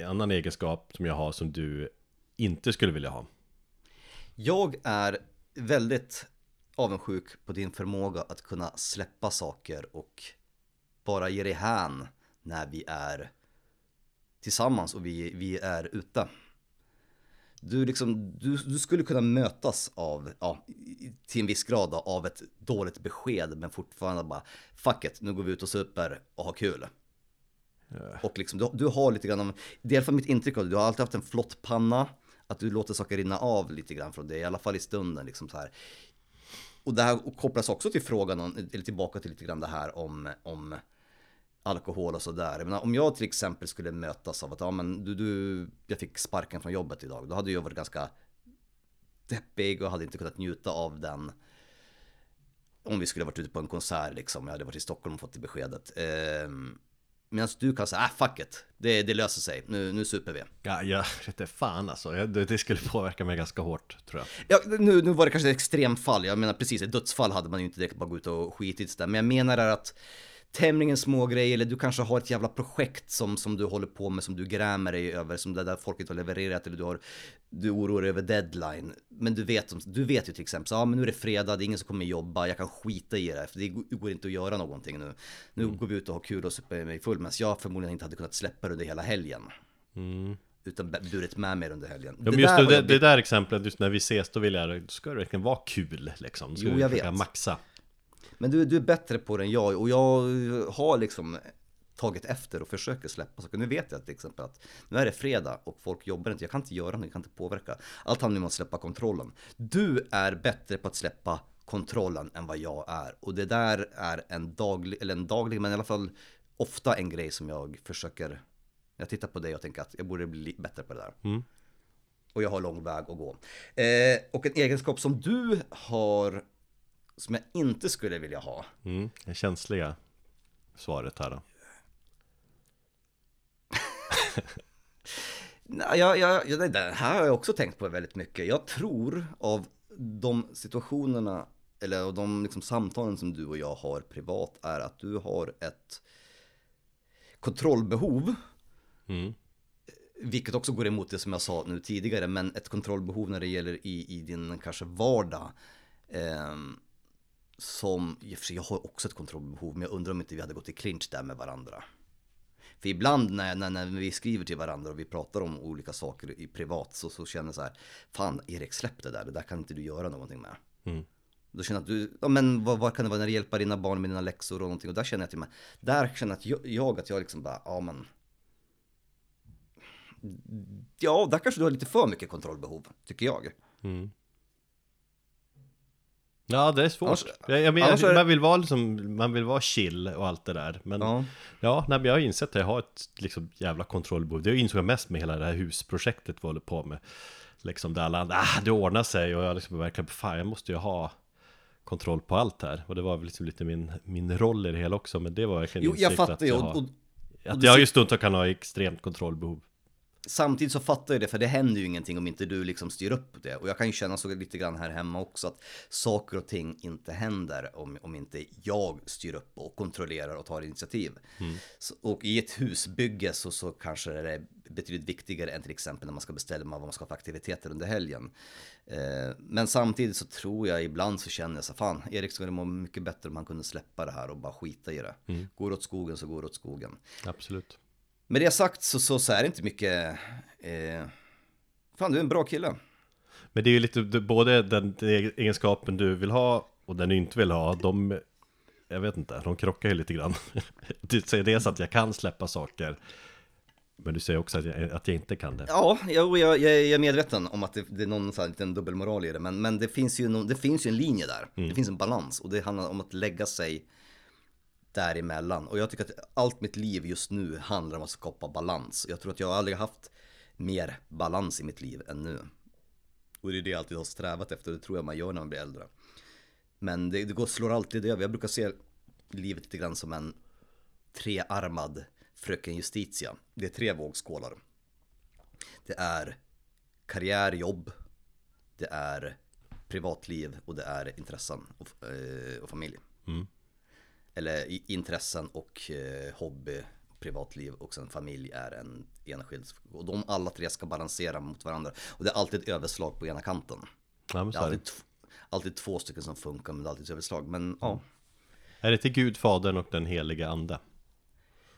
annan egenskap som jag har som du inte skulle vilja ha. Jag är väldigt avundsjuk på din förmåga att kunna släppa saker och bara ge dig hän när vi är tillsammans och vi, vi är ute. Du, liksom, du, du skulle kunna mötas av, ja, till en viss grad då, av ett dåligt besked men fortfarande bara fuck it, nu går vi ut och super och har kul. Yeah. Och liksom, du, du har lite grann av, det är i alla fall mitt intryck av det, du har alltid haft en flott panna, att du låter saker rinna av lite grann från det, i alla fall i stunden liksom så här. Och det här kopplas också till frågan, eller tillbaka till lite grann det här om, om alkohol och sådär. om jag till exempel skulle mötas av att ja, men du, du, jag fick sparken från jobbet idag. Då hade jag varit ganska deppig och hade inte kunnat njuta av den. Om vi skulle varit ute på en konsert liksom. Jag hade varit i Stockholm och fått det beskedet. Eh, Medan du kan säga, ah fuck it, det, det löser sig, nu, nu super vi. Ja, jag vet fan alltså, det, det skulle påverka mig ganska hårt tror jag. Ja, nu, nu var det kanske ett extremfall, jag menar precis, ett dödsfall hade man ju inte direkt bara gå ut och skitit där. Men jag menar att tämligen små grejer eller du kanske har ett jävla projekt som, som du håller på med som du grämer dig över som det där folket har levererat eller du har du oroar dig över deadline. Men du vet, du vet ju till exempel så ja men nu är det fredag, det är ingen som kommer jobba, jag kan skita i det för det går inte att göra någonting nu. Nu mm. går vi ut och har kul och super mig full medan jag förmodligen inte hade kunnat släppa det under hela helgen. Mm. Utan burit med mig under helgen. Ja, men just det, det, det, där exemplet, just när vi ses, då vill jag, då ska det verkligen vara kul liksom. Ska jo, jag vet. maxa. Men du, du är bättre på det än jag och jag har liksom tagit efter och försöker släppa saker. Nu vet jag till exempel att nu är det fredag och folk jobbar inte. Jag kan inte göra något, jag kan inte påverka. Allt handlar om att släppa kontrollen. Du är bättre på att släppa kontrollen än vad jag är. Och det där är en daglig, eller en daglig, men i alla fall ofta en grej som jag försöker jag tittar på dig och tänker att jag borde bli bättre på det där. Mm. Och jag har lång väg att gå. Eh, och en egenskap som du har som jag inte skulle vilja ha. Mm, det känsliga svaret här då. Nej, jag, jag, det här har jag också tänkt på väldigt mycket. Jag tror av de situationerna, eller av de liksom samtalen som du och jag har privat, är att du har ett kontrollbehov. Mm. Vilket också går emot det som jag sa nu tidigare, men ett kontrollbehov när det gäller i, i din kanske vardag. Eh, som, i och för sig, jag har också ett kontrollbehov, men jag undrar om inte vi hade gått i clinch där med varandra. För ibland när, när, när vi skriver till varandra och vi pratar om olika saker i privat så, så känner jag så här, fan Erik släpp det där, det där kan inte du göra någonting med. Mm. Då känner jag att du, ja men vad, vad kan det vara när det hjälper dina barn med dina läxor och någonting och där känner jag till mig, där känner jag att jag, jag att jag liksom bara, ja men Ja, där kanske du har lite för mycket kontrollbehov, tycker jag. Mm. Ja, det är svårt. Annars- jag, jag det- man, vill vara liksom, man vill vara chill och allt det där. Men ja, Ja, nej, men jag har insett att jag har ett liksom, jävla kontrollbehov. Det insåg jag mest med hela det här husprojektet vi håller på med. Liksom där alla andra, ah, det ordnar sig och jag liksom verkligen, fan jag måste ju ha kontroll på allt här. Och det var väl liksom lite min, min roll i det hela också. Men det var verkligen jo jag fattar att jag, Och, har, och, att du jag just stundtals kan ha extremt kontrollbehov. Samtidigt så fattar jag det, för det händer ju ingenting om inte du liksom styr upp det. Och jag kan ju känna så lite grann här hemma också, att saker och ting inte händer om, om inte jag styr upp och kontrollerar och tar initiativ. Så, och i ett husbygge så, så kanske det är betydligt viktigare än till exempel när man ska bestämma vad man ska ha för aktiviteter under helgen. Eh, men samtidigt så tror jag ibland så känner jag så fan, Erik skulle må mycket bättre om han kunde släppa det här och bara skita i det. Går det åt skogen så går åt skogen. Absolut. Med det sagt så, så, så är det inte mycket... Eh, fan, du är en bra kille. Men det är ju lite, både den, den egenskapen du vill ha och den du inte vill ha, de, jag vet inte, de krockar ju lite grann. Du säger dels att jag kan släppa saker, men du säger också att jag, att jag inte kan det. Ja, jag, jag, jag är medveten om att det, det är någon sån här liten dubbelmoral i det. Men, men det, finns ju någon, det finns ju en linje där. Det finns en balans. Och det handlar om att lägga sig däremellan. Och jag tycker att allt mitt liv just nu handlar om att skapa balans. Jag tror att jag aldrig haft mer balans i mitt liv än nu. Och det är det jag alltid har strävat efter. Det tror jag man gör när man blir äldre. Men det, det går, slår alltid över. Jag brukar se livet lite grann som en trearmad fröken Justitia. Det är tre vågskålar. Det är karriär, jobb, det är privatliv och det är intressen och, eh, och familj. Mm. Eller intressen och eh, hobby, privatliv och sen familj är en enskild. Och de alla tre ska balansera mot varandra. Och det är alltid ett överslag på ena kanten. Ja, men Det är alltid, alltid två stycken som funkar men det är alltid ett överslag. Men ja, är det till Gud, Fadern och den heliga Ande?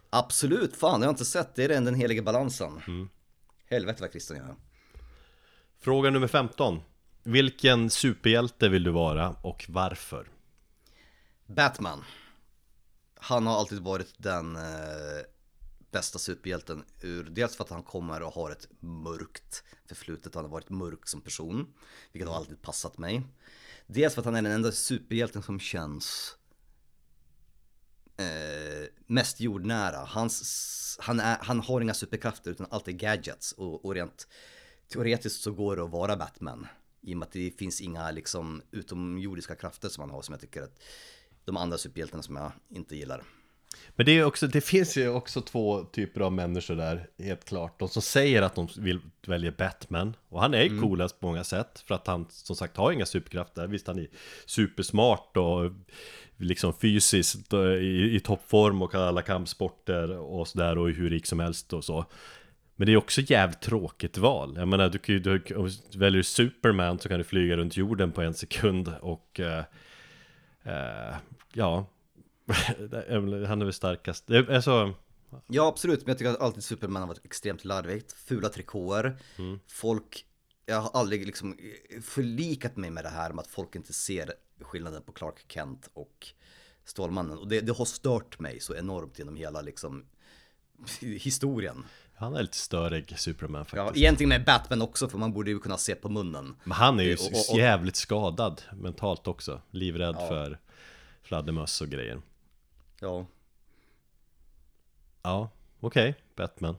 absolut. Fan, jag har inte sett. Det är den, den heliga balansen. Helvete vad kristen jag är. Fråga nummer 15. Vilken superhjälte vill du vara och varför? Batman. Han har alltid varit den eh, bästa superhjälten ur, dels för att han kommer och har ett mörkt förflutet, han har varit mörk som person, vilket har alltid passat mig. Dels för att han är den enda superhjälten som känns eh, mest jordnära. Hans, han, är, han har inga superkrafter utan allt är gadgets och, och rent teoretiskt så går det att vara Batman. I och med att det finns inga liksom utomjordiska krafter som han har som jag tycker att de andra superhjältarna som jag inte gillar. Men det, är också, det finns ju också två typer av människor där, helt klart. De som säger att de vill välja Batman, och han är ju coolast på många sätt, för att han som sagt har inga superkrafter. Visst, han är supersmart och liksom fysiskt och i, i toppform och kan alla kampsporter och sådär och hur rik som helst och så. Men det är också jävligt tråkigt val. Jag menar, du du, du väljer Superman så kan du flyga runt jorden på en sekund och eh, eh, ja, han är väl starkast. Alltså, Ja absolut, men jag tycker att alltid Superman har varit extremt larvigt, fula trikåer, folk, jag har aldrig liksom förlikat mig med det här med att folk inte ser skillnaden på Clark Kent och Stålmannen. Och det, det har stört mig så enormt genom hela liksom historien. Han är lite störig Superman Ja, faktiskt. egentligen med Batman också, för man borde ju kunna se på munnen. Men han är ju Och- och- och- jävligt skadad mentalt också. Livrädd Ja. för fladdermöss och grejer. Ja, Ja, okej, Batman.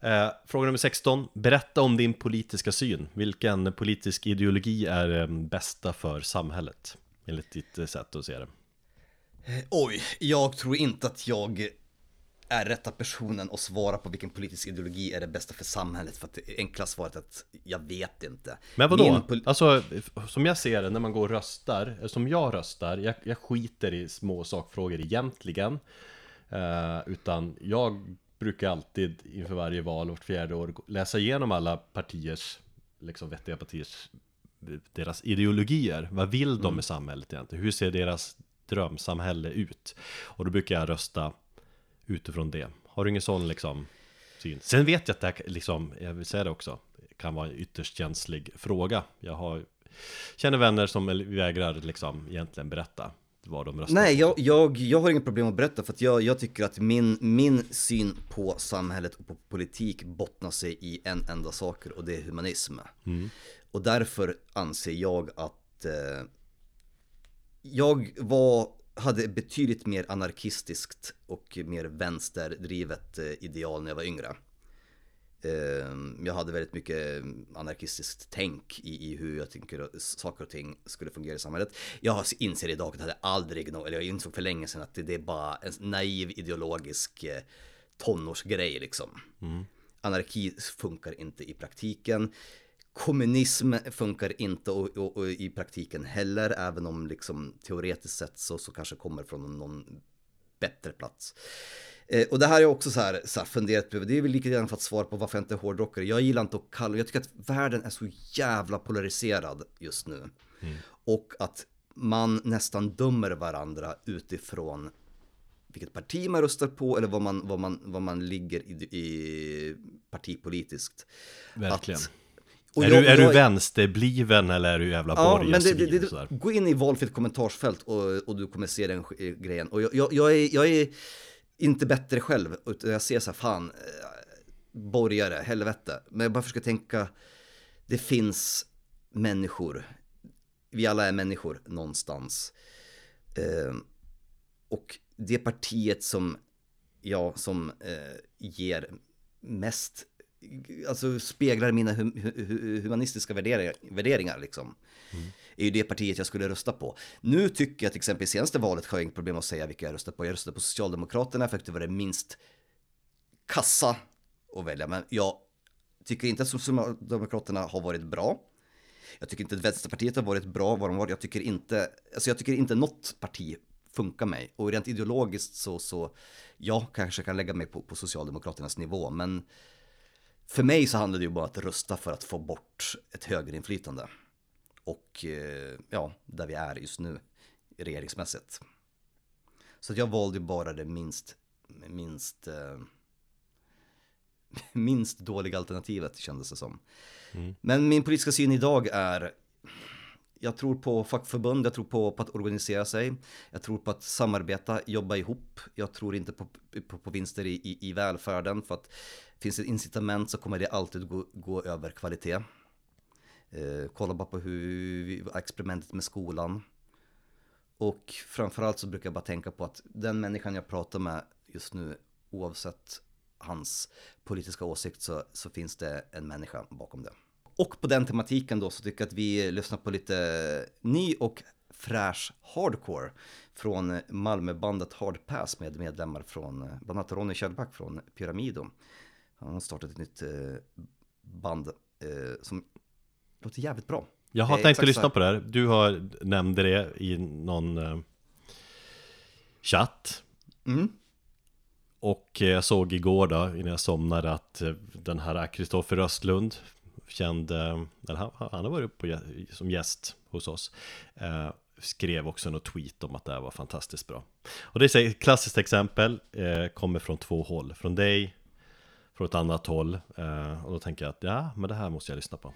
Eh, fråga nummer 16. Berätta om din politiska syn. Vilken politisk ideologi är eh, bästa för samhället? Enligt ditt eh, sätt att se det. Oj, jag tror inte att jag är rätta personen att svara på vilken politisk ideologi är det bästa för samhället. För att det enkla svaret är att jag vet inte. Men vadå? Min Alltså, som jag ser det när man går och röstar, som jag röstar, jag, jag skiter i små sakfrågor egentligen. Eh, utan jag brukar alltid inför varje val, vart fjärde år, läsa igenom alla partiers, liksom vettiga partiers, deras ideologier. Vad vill de med samhället egentligen? Hur ser deras drömsamhälle ut? Och då brukar jag rösta utifrån det. Har du ingen sån liksom syn? Sen vet jag att det här, liksom, jag vill säga det också, kan vara en ytterst känslig fråga. Jag har, känner vänner som vägrar liksom egentligen berätta vad de röstar Nej, jag, jag, jag har inga problem att berätta för att jag, jag tycker att min, min syn på samhället och på politik bottnar sig i en enda sak och det är humanism. Och därför anser jag att eh, jag var, hade betydligt mer anarkistiskt och mer vänsterdrivet eh, ideal när jag var yngre. Eh, Jag hade väldigt mycket anarkistiskt tänk i, i hur jag tänker att saker och ting skulle fungera i samhället. Jag inser idag att det hade aldrig, nå- eller jag insåg för länge sedan att det, det är bara en naiv ideologisk eh, tonårsgrej liksom. Anarki funkar inte i praktiken. Kommunism funkar inte och, och, och i praktiken heller, även om liksom teoretiskt sett så, så kanske kommer från någon bättre plats. Eh, och det här är också så här, så här funderat på, det är väl lika gärna för att svara på varför jag inte är hårdrockare. Jag gillar inte att kalla, jag tycker att världen är så jävla polariserad just nu. Och att man nästan dömer varandra utifrån vilket parti man röstar på eller vad man, vad man, vad man ligger i, i partipolitiskt. Verkligen. Att- och är jag- du, är du jag- vänsterbliven eller är du jävla Ja, men det, det, det, gå in i valfritt kommentarsfält och, och du kommer se den grejen. Och jag, jag, jag, är, jag är inte bättre själv, utan jag ser så här, fan, eh, borgare, helvete. Men jag bara försöker tänka, det finns människor, vi alla är människor någonstans. Eh, och det partiet som, ja, som eh, ger mest, alltså speglar mina hu hu hu humanistiska värderingar, värderingar liksom. Är ju det partiet jag skulle rösta på. Nu tycker jag till exempel i senaste valet har jag inget problem att säga vilka jag röstar på. Jag röstade på Socialdemokraterna för att det var det minst kassa att välja. Men jag tycker inte att Socialdemokraterna har varit bra. Jag tycker inte att Vänsterpartiet har varit bra vad de var. Jag tycker inte, alltså jag tycker inte något parti funkar mig. Och rent ideologiskt så, så jag kanske kan lägga mig på, på Socialdemokraternas nivå. Men för mig så handlar det ju bara om att rösta för att få bort ett högerinflytande. Och eh, ja, där vi är just nu regeringsmässigt. Så jag valde ju bara det minst, minst, eh, minst dåliga alternativet kändes det som. Men min politiska syn idag är jag tror på fackförbund, jag tror på, på att organisera sig, jag tror på att samarbeta, jobba ihop, jag tror inte på, på, på vinster i, i, i välfärden för att finns det ett incitament så kommer det alltid gå, gå över kvalitet. Eh, kolla bara på hur vi- experimentet med skolan. Och framförallt så brukar jag bara tänka på att den människan jag pratar med just nu, oavsett hans politiska åsikt så, så finns det en människa bakom det. Och på den tematiken då så tycker jag att vi lyssnar på lite ny och fräsch hardcore från Malmöbandet Hard Pass med medlemmar från bland annat Ronny Kjellback från Pyramido. Han har startat ett nytt eh, band eh, som låter jävligt bra. Jag har tänkt att lyssna på det här. Du har nämnde det i någon eh, chatt. Mm. Och jag såg igår då, innan jag somnade, att den här Kristoffer Östlund, känd, eh, eller han, han har varit på, som gäst hos oss, eh, skrev också något tweet om att det här var fantastiskt bra. Och det är ett klassiskt exempel, eh, kommer från två håll, från dig, från ett annat håll. Eh, och då tänker jag att ja, men det här måste jag lyssna på.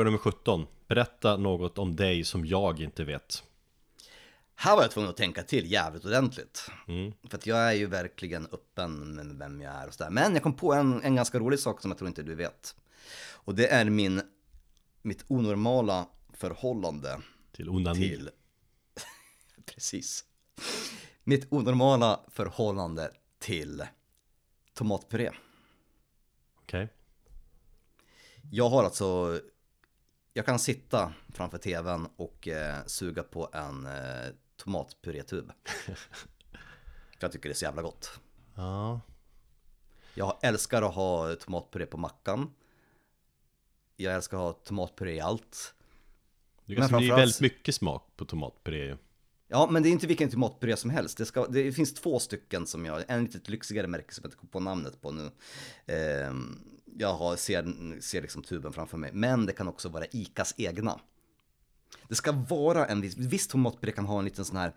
Fråga nummer 17. Berätta något om dig som jag inte vet. Här var jag tvungen att tänka till jävligt ordentligt. Mm. För att jag är ju verkligen öppen med vem jag är och sådär. Men jag kom på en, en ganska rolig sak som jag tror inte du vet. Och det är min, mitt onormala förhållande Till onani. till... Precis. Mitt onormala förhållande till tomatpuré. Okej. Jag har alltså, jag kan sitta framför tvn och eh, suga på en eh, tomatpurétub. För jag tycker det är så jävla gott. Ja. Jag älskar att ha tomatpuré på mackan. Jag älskar att ha tomatpuré i allt. Det, Men kan, det är framförallt- väldigt mycket smak på tomatpuré ju. Ja, men det är inte vilken tomatpuré som helst. Det, ska, det finns två stycken som jag, en lite lyxigare märke som jag inte kommer på namnet på nu. Ehm, jag har, ser, ser liksom tuben framför mig. Men det kan också vara ICAs egna. Det ska vara en viss, viss tomatpuré kan ha en liten sån här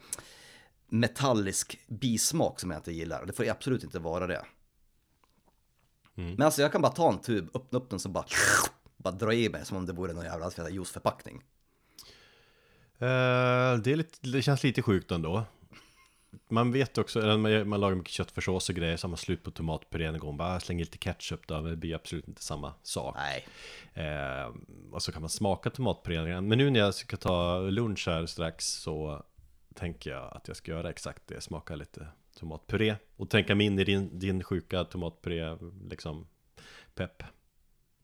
metallisk bismak som jag inte gillar. Det får absolut inte vara det. Men alltså jag kan bara ta en tub, öppna upp den så bara, bara dra i mig som om det vore någon jävla juiceförpackning. Eh, det, är lite, det känns lite sjukt ändå. Man vet också, eller man, man lagar mycket köttfärssås och grejer, så har man slut på tomatpurén en gång, bara slänger lite ketchup då, men det blir absolut inte samma sak. Nej. Eh, och så kan man smaka tomatpurén. Men nu när jag ska ta lunch här strax så tänker jag att jag ska göra exakt det, smaka lite tomatpuré och tänka mig in i din, din sjuka tomatpuré, liksom pepp.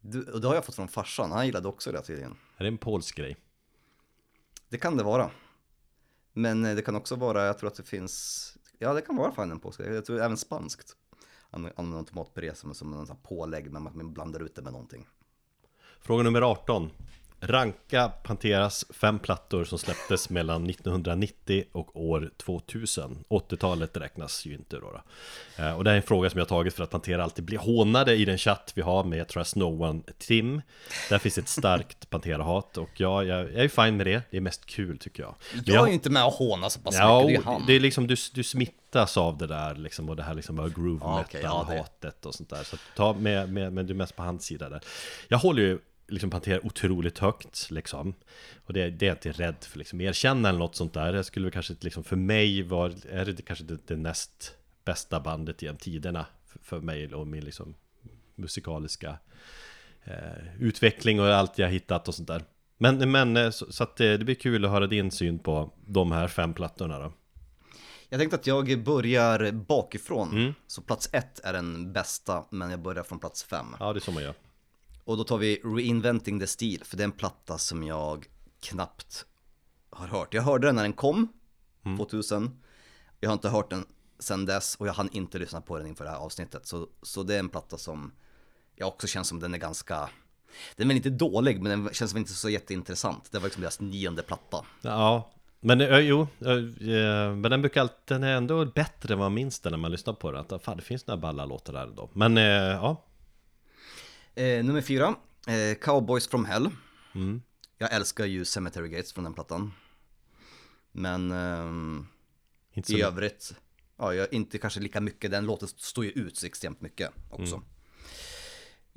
Du, och det har jag fått från farsan, han gillade också det tydligen. Är det en polsk grej? Det kan det vara. Men eh, det kan också vara, jag tror att det finns, ja det kan vara fan en polsk, jag tror även spanskt. An- Använder tomatpuré som, som en sån här pålägg, men man blandar ut det med någonting. Fråga nummer 18 Ranka Panteras fem plattor som släpptes mellan 1990 och år 2000 80-talet räknas ju inte då, då. Eh, Och det här är en fråga som jag har tagit för att Pantera alltid blir hånade i den chatt vi har med Trust No One Tim. Där finns ett starkt Pantera-hat och ja, jag, jag är fine med det, det är mest kul tycker jag. Men Jag är ju inte med och håna så pass Ja, mycket, det är han. det är liksom du, du smittas av det där liksom och det här liksom groove Ja, metal okej, ja, det- hatet och sånt där. Så ta med, med, men du är mest på hans sida där. Jag håller ju liksom Pantera otroligt högt liksom Och det, det är jag inte rädd för liksom erkänna eller något sånt där Jag skulle väl kanske liksom för mig var, är det kanske det, det näst bästa bandet genom tiderna för, för mig och min liksom musikaliska eh, utveckling och allt jag hittat och sånt där men, men eh, så, så att det, det blir kul att höra din syn på de här fem plattorna då Jag tänkte att jag börjar bakifrån. Mm. Så plats ett är den bästa, men jag börjar från plats fem. Ja, det är så man gör Och då tar vi Reinventing the Steel, för det är en platta som jag knappt har hört. Jag hörde den när den kom, 2000. Jag har inte hört den sen dess och jag hann inte lyssna på den inför det här avsnittet. Så, så det är en platta som jag också känns som den är ganska, den är väl inte dålig men den känns väl inte så jätteintressant. Det var liksom deras nionde platta. Ja, men eh, jo, eh, eh, men den brukar den är ändå bättre än man minns den när man lyssnar på den att, Fan, det finns några balla låtar där ändå Men ja, Eh, nummer fyra, eh, Cowboys from Hell. Mm. Jag älskar ju Cemetery Gates från den plattan. Men ehm, inte i så övrigt, ja, jag, inte kanske lika mycket. Den låten står ju ut så extremt mycket också.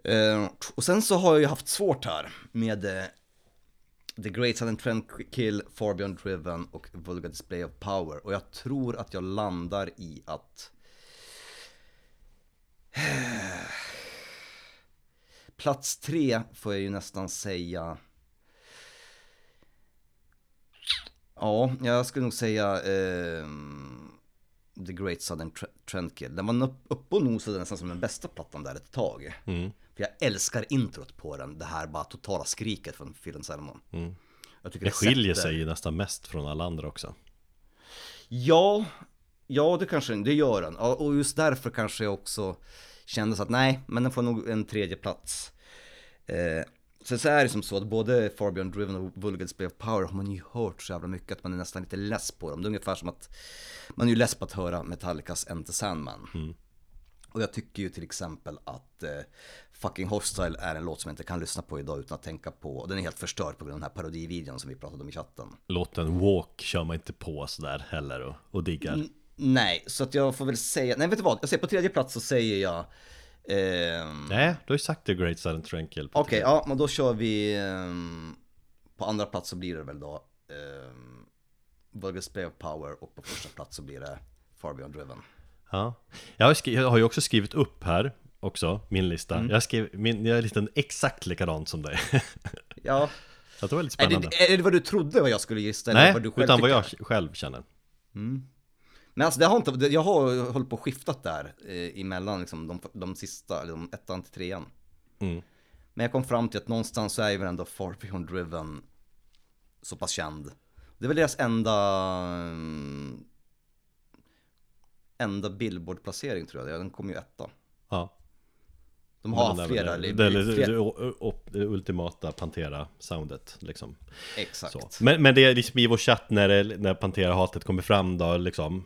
Eh, och sen så har jag ju haft svårt här med eh, The Great Southern Trendkill, Far Beyond Driven och Vulgar Display of Power. Och jag tror att jag landar i att Plats tre får jag ju nästan säga Ja, jag skulle nog säga ehm, The Great Southern Tre- Trendkill. Den var upp- uppe och nosade nästan som den bästa plattan där ett tag. Mm. För jag älskar introt på den, det här bara totala skriket från Phil Anselmo. Mm. Jag tycker Det skiljer sätter- sig ju nästan mest från alla andra också Ja, ja det kanske det gör den. Och just därför kanske jag också kände så att nej, men den får nog en tredje plats. Eh, så, så är det som så att både Far Beyond Driven och Vulgar Display of Power har man ju hört så jävla mycket att man är nästan lite less på dem. Det är ungefär som att man är ju less på att höra Metallicas Enter Sandman. Och jag tycker ju till exempel att eh, Fucking Hostile är en låt som jag inte kan lyssna på idag utan att tänka på, och den är helt förstörd på grund av den här parodivideon som vi pratade om i chatten. Låten Walk kör man inte på sådär heller och, och diggar Nej, så att jag får väl säga, nej vet du vad, jag säger på tredje plats så säger jag Ehm, Nej, du har ju sagt The Great Silent Tranquil Okej, ja men då kör vi ehm, På andra plats så blir det väl då um, Vulgar Display of Power och på första plats så blir det Far Beyond Driven. Ja, jag har, jag har ju också skrivit upp här också, min lista. Mm. Jag skrev, min, jag är lite exakt likadan som dig. Ja, det var lite är spännande. det, är det vad du trodde vad jag skulle gissa? eller Nej, vad du själv utan vad jag tycker? själv känner Men alltså det har inte, jag har hållit på och skiftat där eh, emellan liksom de, de sista, eller de ettan till trean Mm. Men jag kom fram till att någonstans så är väl ändå Far Beyond Driven så pass känd. Det är väl deras enda mm, enda Billboard-placering tror jag, den kom ju etta. Ja De har haft flera, väl det, det, det, det, ultimata Pantera-soundet liksom exakt. så. Men, men det är liksom i vår chatt när, när Pantera-hatet kommer fram då liksom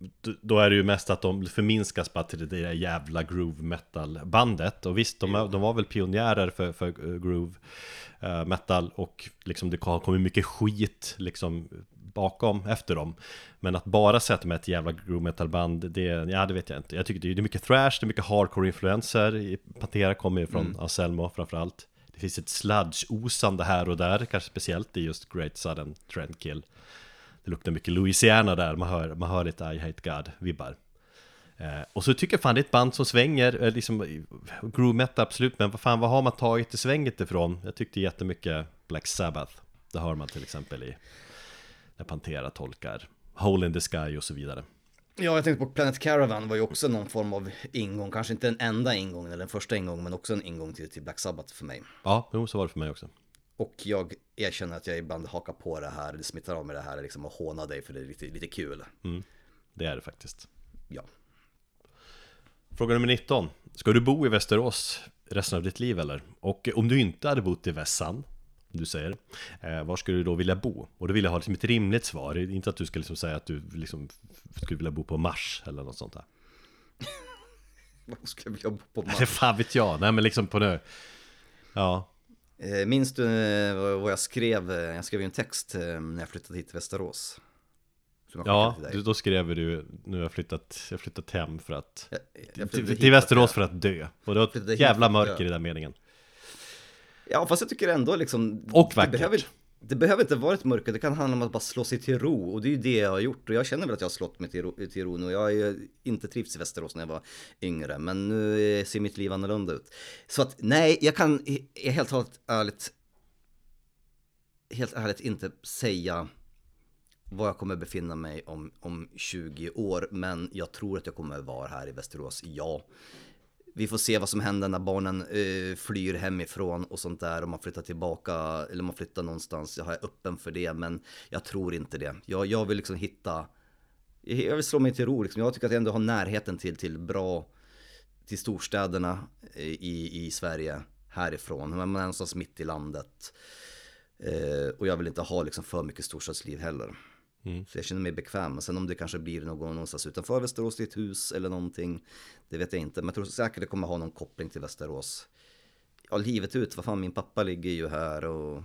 d- Då är det ju mest att de förminskas bara till det där jävla groove metal bandet Och visst, de, de var väl pionjärer för, för eh, groove eh, metal Och liksom det har kommit mycket skit liksom bakom efter dem. Men att bara sätta med ett jävla groove metal band det, ja det vet jag inte. Jag tycker det är mycket thrash, det är mycket hardcore influenser. Pantera kommer ju från Anselmo framförallt. Det finns ett sludge-osande här och där, kanske speciellt i just Great Sudden Trendkill Det luktar mycket Louisiana där, man hör, man hör lite I Hate God-vibbar eh, Och så tycker jag fan det är ett band som svänger, eh, liksom Groove metal absolut, men vad fan vad har man tagit i svänget ifrån? Jag tyckte jättemycket Black Sabbath. Det hör man till exempel i När Pantera tolkar Hole in the Sky och så vidare Ja, jag tänkte på Planet Caravan var ju också någon form av ingång, kanske inte den enda ingången eller den första ingången, men också en ingång till, till Black Sabbath för mig. Ja, jo, så var det för mig också Och jag erkänner att jag ibland hakar på det här, det smittar av med det här liksom och hånar dig för det är lite, lite kul. Det är det faktiskt Ja. Fråga nummer 19 Ska du bo i Västerås resten av ditt liv eller? Och om du inte hade bott i Vässan du säger, eh, var skulle du då vilja bo? Och då vill jag ha liksom ett rimligt svar, inte att du ska liksom säga att du liksom skulle vilja bo på Mars eller något sånt där. Vad ska jag vilja bo på Det fan vet jag, nej men liksom på nu Ja, Eh, Minns du eh, vad jag skrev? Eh, Jag skrev ju en text när jag flyttade hit till Västerås. Ja då skrev du nu har jag flyttat, jag flyttat hem för att Jag- jag till, till Västerås för att dö. Och det var ett jävla mörker i den meningen Ja, fast jag tycker ändå liksom... Och det vackert. behöver, det behöver inte vara ett mörker, det kan handla om att bara slå sig till ro. Och det är ju det jag har gjort. Och jag känner väl att jag har slått mig till ro, till ro nu. Jag har ju inte trivts i Västerås när jag var yngre. Men nu ser mitt liv annorlunda ut. Så att nej, jag kan helt ärligt, helt ärligt inte säga var jag kommer befinna mig om, om 20 år. Men jag tror att jag kommer vara här i Västerås, ja. Vi får se vad som händer när barnen eh, flyr hemifrån och sånt där. Om man flyttar tillbaka eller om man flyttar någonstans. Jag är öppen för det, men jag tror inte det. Jag, jag vill liksom hitta... Jag vill slå mig till ro. Liksom. Jag tycker att jag ändå har närheten till, till bra... Till storstäderna eh, i, i Sverige härifrån. Man är någonstans mitt i landet. Eh, och jag vill inte ha liksom för mycket storstadsliv heller. Så jag känner mig bekväm. Men sen om det kanske blir någon någonstans utanför Västerås i ett hus eller någonting. Det vet jag inte. Men jag tror säkert det kommer ha någon koppling till Västerås. Ja, livet ut. Vad fan, min pappa ligger ju här och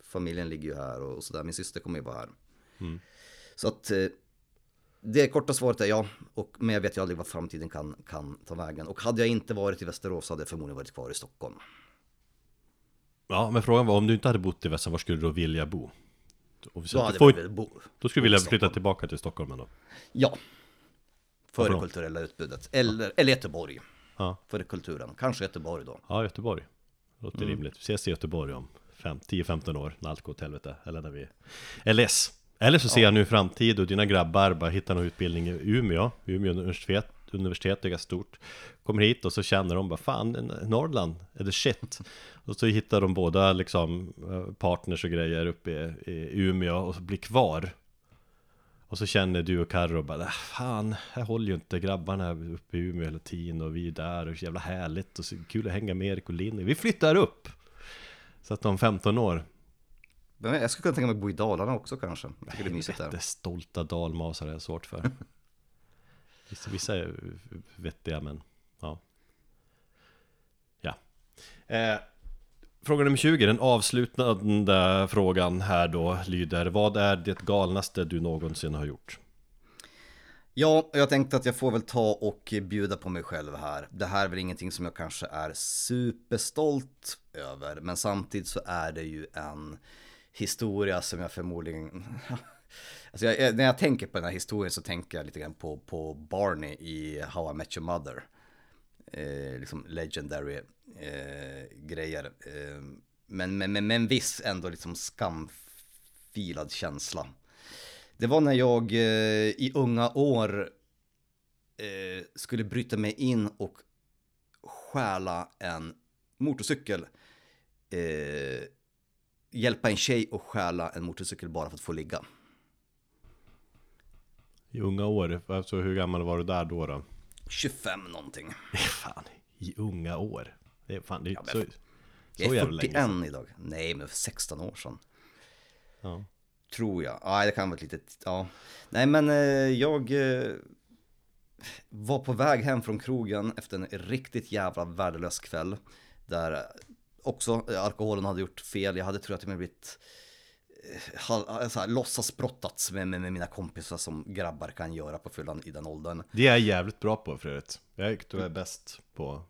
familjen ligger ju här och sådär. Min syster kommer ju vara här. Så att eh, det korta svaret är ja. Och, men jag vet ju aldrig vad framtiden kan, kan ta vägen. Och hade jag inte varit i Västerås hade jag förmodligen varit kvar i Stockholm. Ja, men frågan var om du inte hade bott i Vässan, var skulle du då vilja bo? Och vi Då hade får, väl bo. då skulle du vilja flytta tillbaka till Stockholm ändå? Ja. För det kulturella utbudet. Eller, eller Göteborg. Ja, För kulturen. Kanske Göteborg då. ja Göteborg Låter Mm. rimligt, vi ses i Göteborg om fem- 10-15 år när allt går åt helvete Eller när vi är less Eller så ser jag nu framtid och dina grabbar bara hittar någon utbildning i Umeå Umeå universitet, universitet är ganska stort Kommer hit och så känner de bara fan, Norrland är det shit Och så hittar de båda liksom eh, partners och grejer uppe i, i Umeå och så blir kvar Och så känner du och Carro bara "Äh, Fan, jag håller ju inte grabbarna uppe i Umeå hela tiden och vi är där och så jävla härligt och så kul att hänga med Erik och Linni Vi flyttar upp! Så att om 15 år jag skulle kunna tänka mig att bo i Dalarna också kanske. Jag tycker det är mysigt Det där. stolta dalmasar är jag svårt för Vissa, vissa är vettiga men ja Ja eh, Fråga nummer 20, den avslutande frågan här då lyder Vad är det galnaste du någonsin har gjort? Ja, jag tänkte att jag får väl ta och bjuda på mig själv här. Det här är väl ingenting som jag kanske är superstolt över, men samtidigt så är det ju en historia som jag förmodligen... alltså jag, när jag tänker på den här historien så tänker jag lite grann på, på Barney i How I Met Your Mother. Eh, liksom legendary eh, grejer. Eh, men med, men, med en viss ändå liksom skamfilad känsla. Det var när jag eh, i unga år eh, skulle bryta mig in och stjäla en motorcykel. Eh, hjälpa en tjej och stjäla en motorcykel bara för att få ligga. I unga år, alltså hur gammal var du där då? då? 25 någonting. Fan, i unga år. Det är fan, det är Ja, så, jag så Jag är jävla länge 41 sedan. idag. Nej, men för 16 år sedan. Ja. Tror jag. Ja, det kan vara ett litet, ja. Nej, men eh, jag eh, var på väg hem från krogen efter en riktigt jävla värdelös kväll. Där också alkoholen hade gjort fel. Jag hade tror jag till och med blivit låtsasbrottats med, med, med mina kompisar som grabbar kan göra på fyllan i den åldern. Det är jag jävligt bra på för övrigt. Jag tror jag är bäst på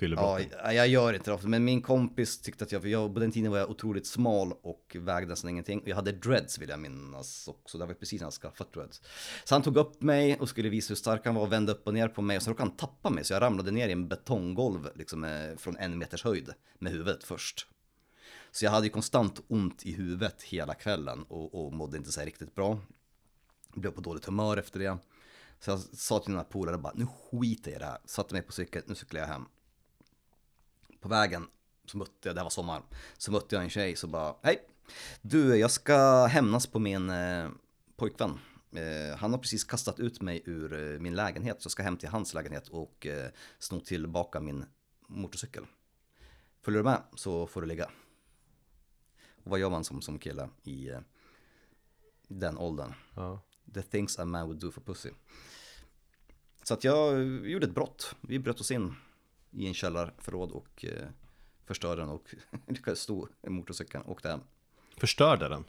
Ja, fyllebrott. jag gör inte det men min kompis tyckte att jag, för jag, på den tiden var jag otroligt smal och vägde nästan ingenting. Jag hade dreads vill jag minnas också, det var precis när jag skaffat dreads. Så han tog upp mig och skulle visa hur stark han var och vände upp och ner på mig och så råkade han tappa mig så jag ramlade ner i en betonggolv liksom eh, från en meters höjd med huvudet först. Så jag hade ju konstant ont i huvudet hela kvällen och, och mådde inte så här riktigt bra. Blev på dåligt humör efter det. Så jag sa till mina polare bara, nu skiter jag i det här. Satte mig på cykeln, nu cyklar jag hem på vägen så mötte jag, det här var sommar, så mötte jag en tjej som bara, hej, du jag ska hämnas på min eh, pojkvän. Eh, han har precis kastat ut mig ur eh, min lägenhet så jag ska hem till hans lägenhet och eh, sno tillbaka min motorcykel. Följer du med så får du ligga. Och vad gör man som, som kille i eh, den åldern? Ja. The things a man would do for pussy. Så att jag gjorde ett brott. Vi bröt oss in i en källarförråd och eh, förstörde den och i motorcykeln och åkte hem. Förstörde den?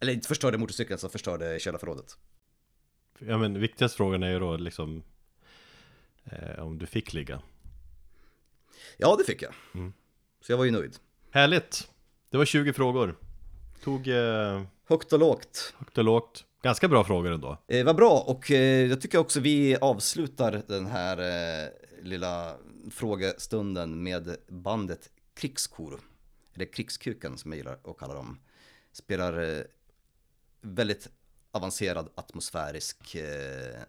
Eller inte förstörde motorcykeln, så förstörde källarförrådet. Ja men viktigast frågan är ju då liksom eh, Om du fick ligga Ja, det fick jag. Mm. Så jag var ju nöjd. Härligt! Det var 20 frågor Tog eh, Högt och lågt. högt och lågt Ganska bra frågor ändå Eh, vad bra och eh, jag tycker också vi avslutar den här eh, lilla frågestunden med bandet Krigskor. Eller Krigskuken som jag gillar att kalla dem. Spelar eh, väldigt avancerad atmosfärisk eh,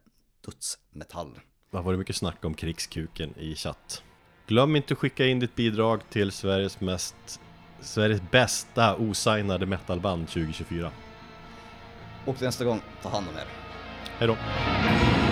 dödsmetall. Det har varit mycket snack om krigskuken i chatt Glöm inte att skicka in ditt bidrag till Sveriges mest Sveriges bästa osignade metalband 2024 Och nästa gång, ta hand om er. Hej då!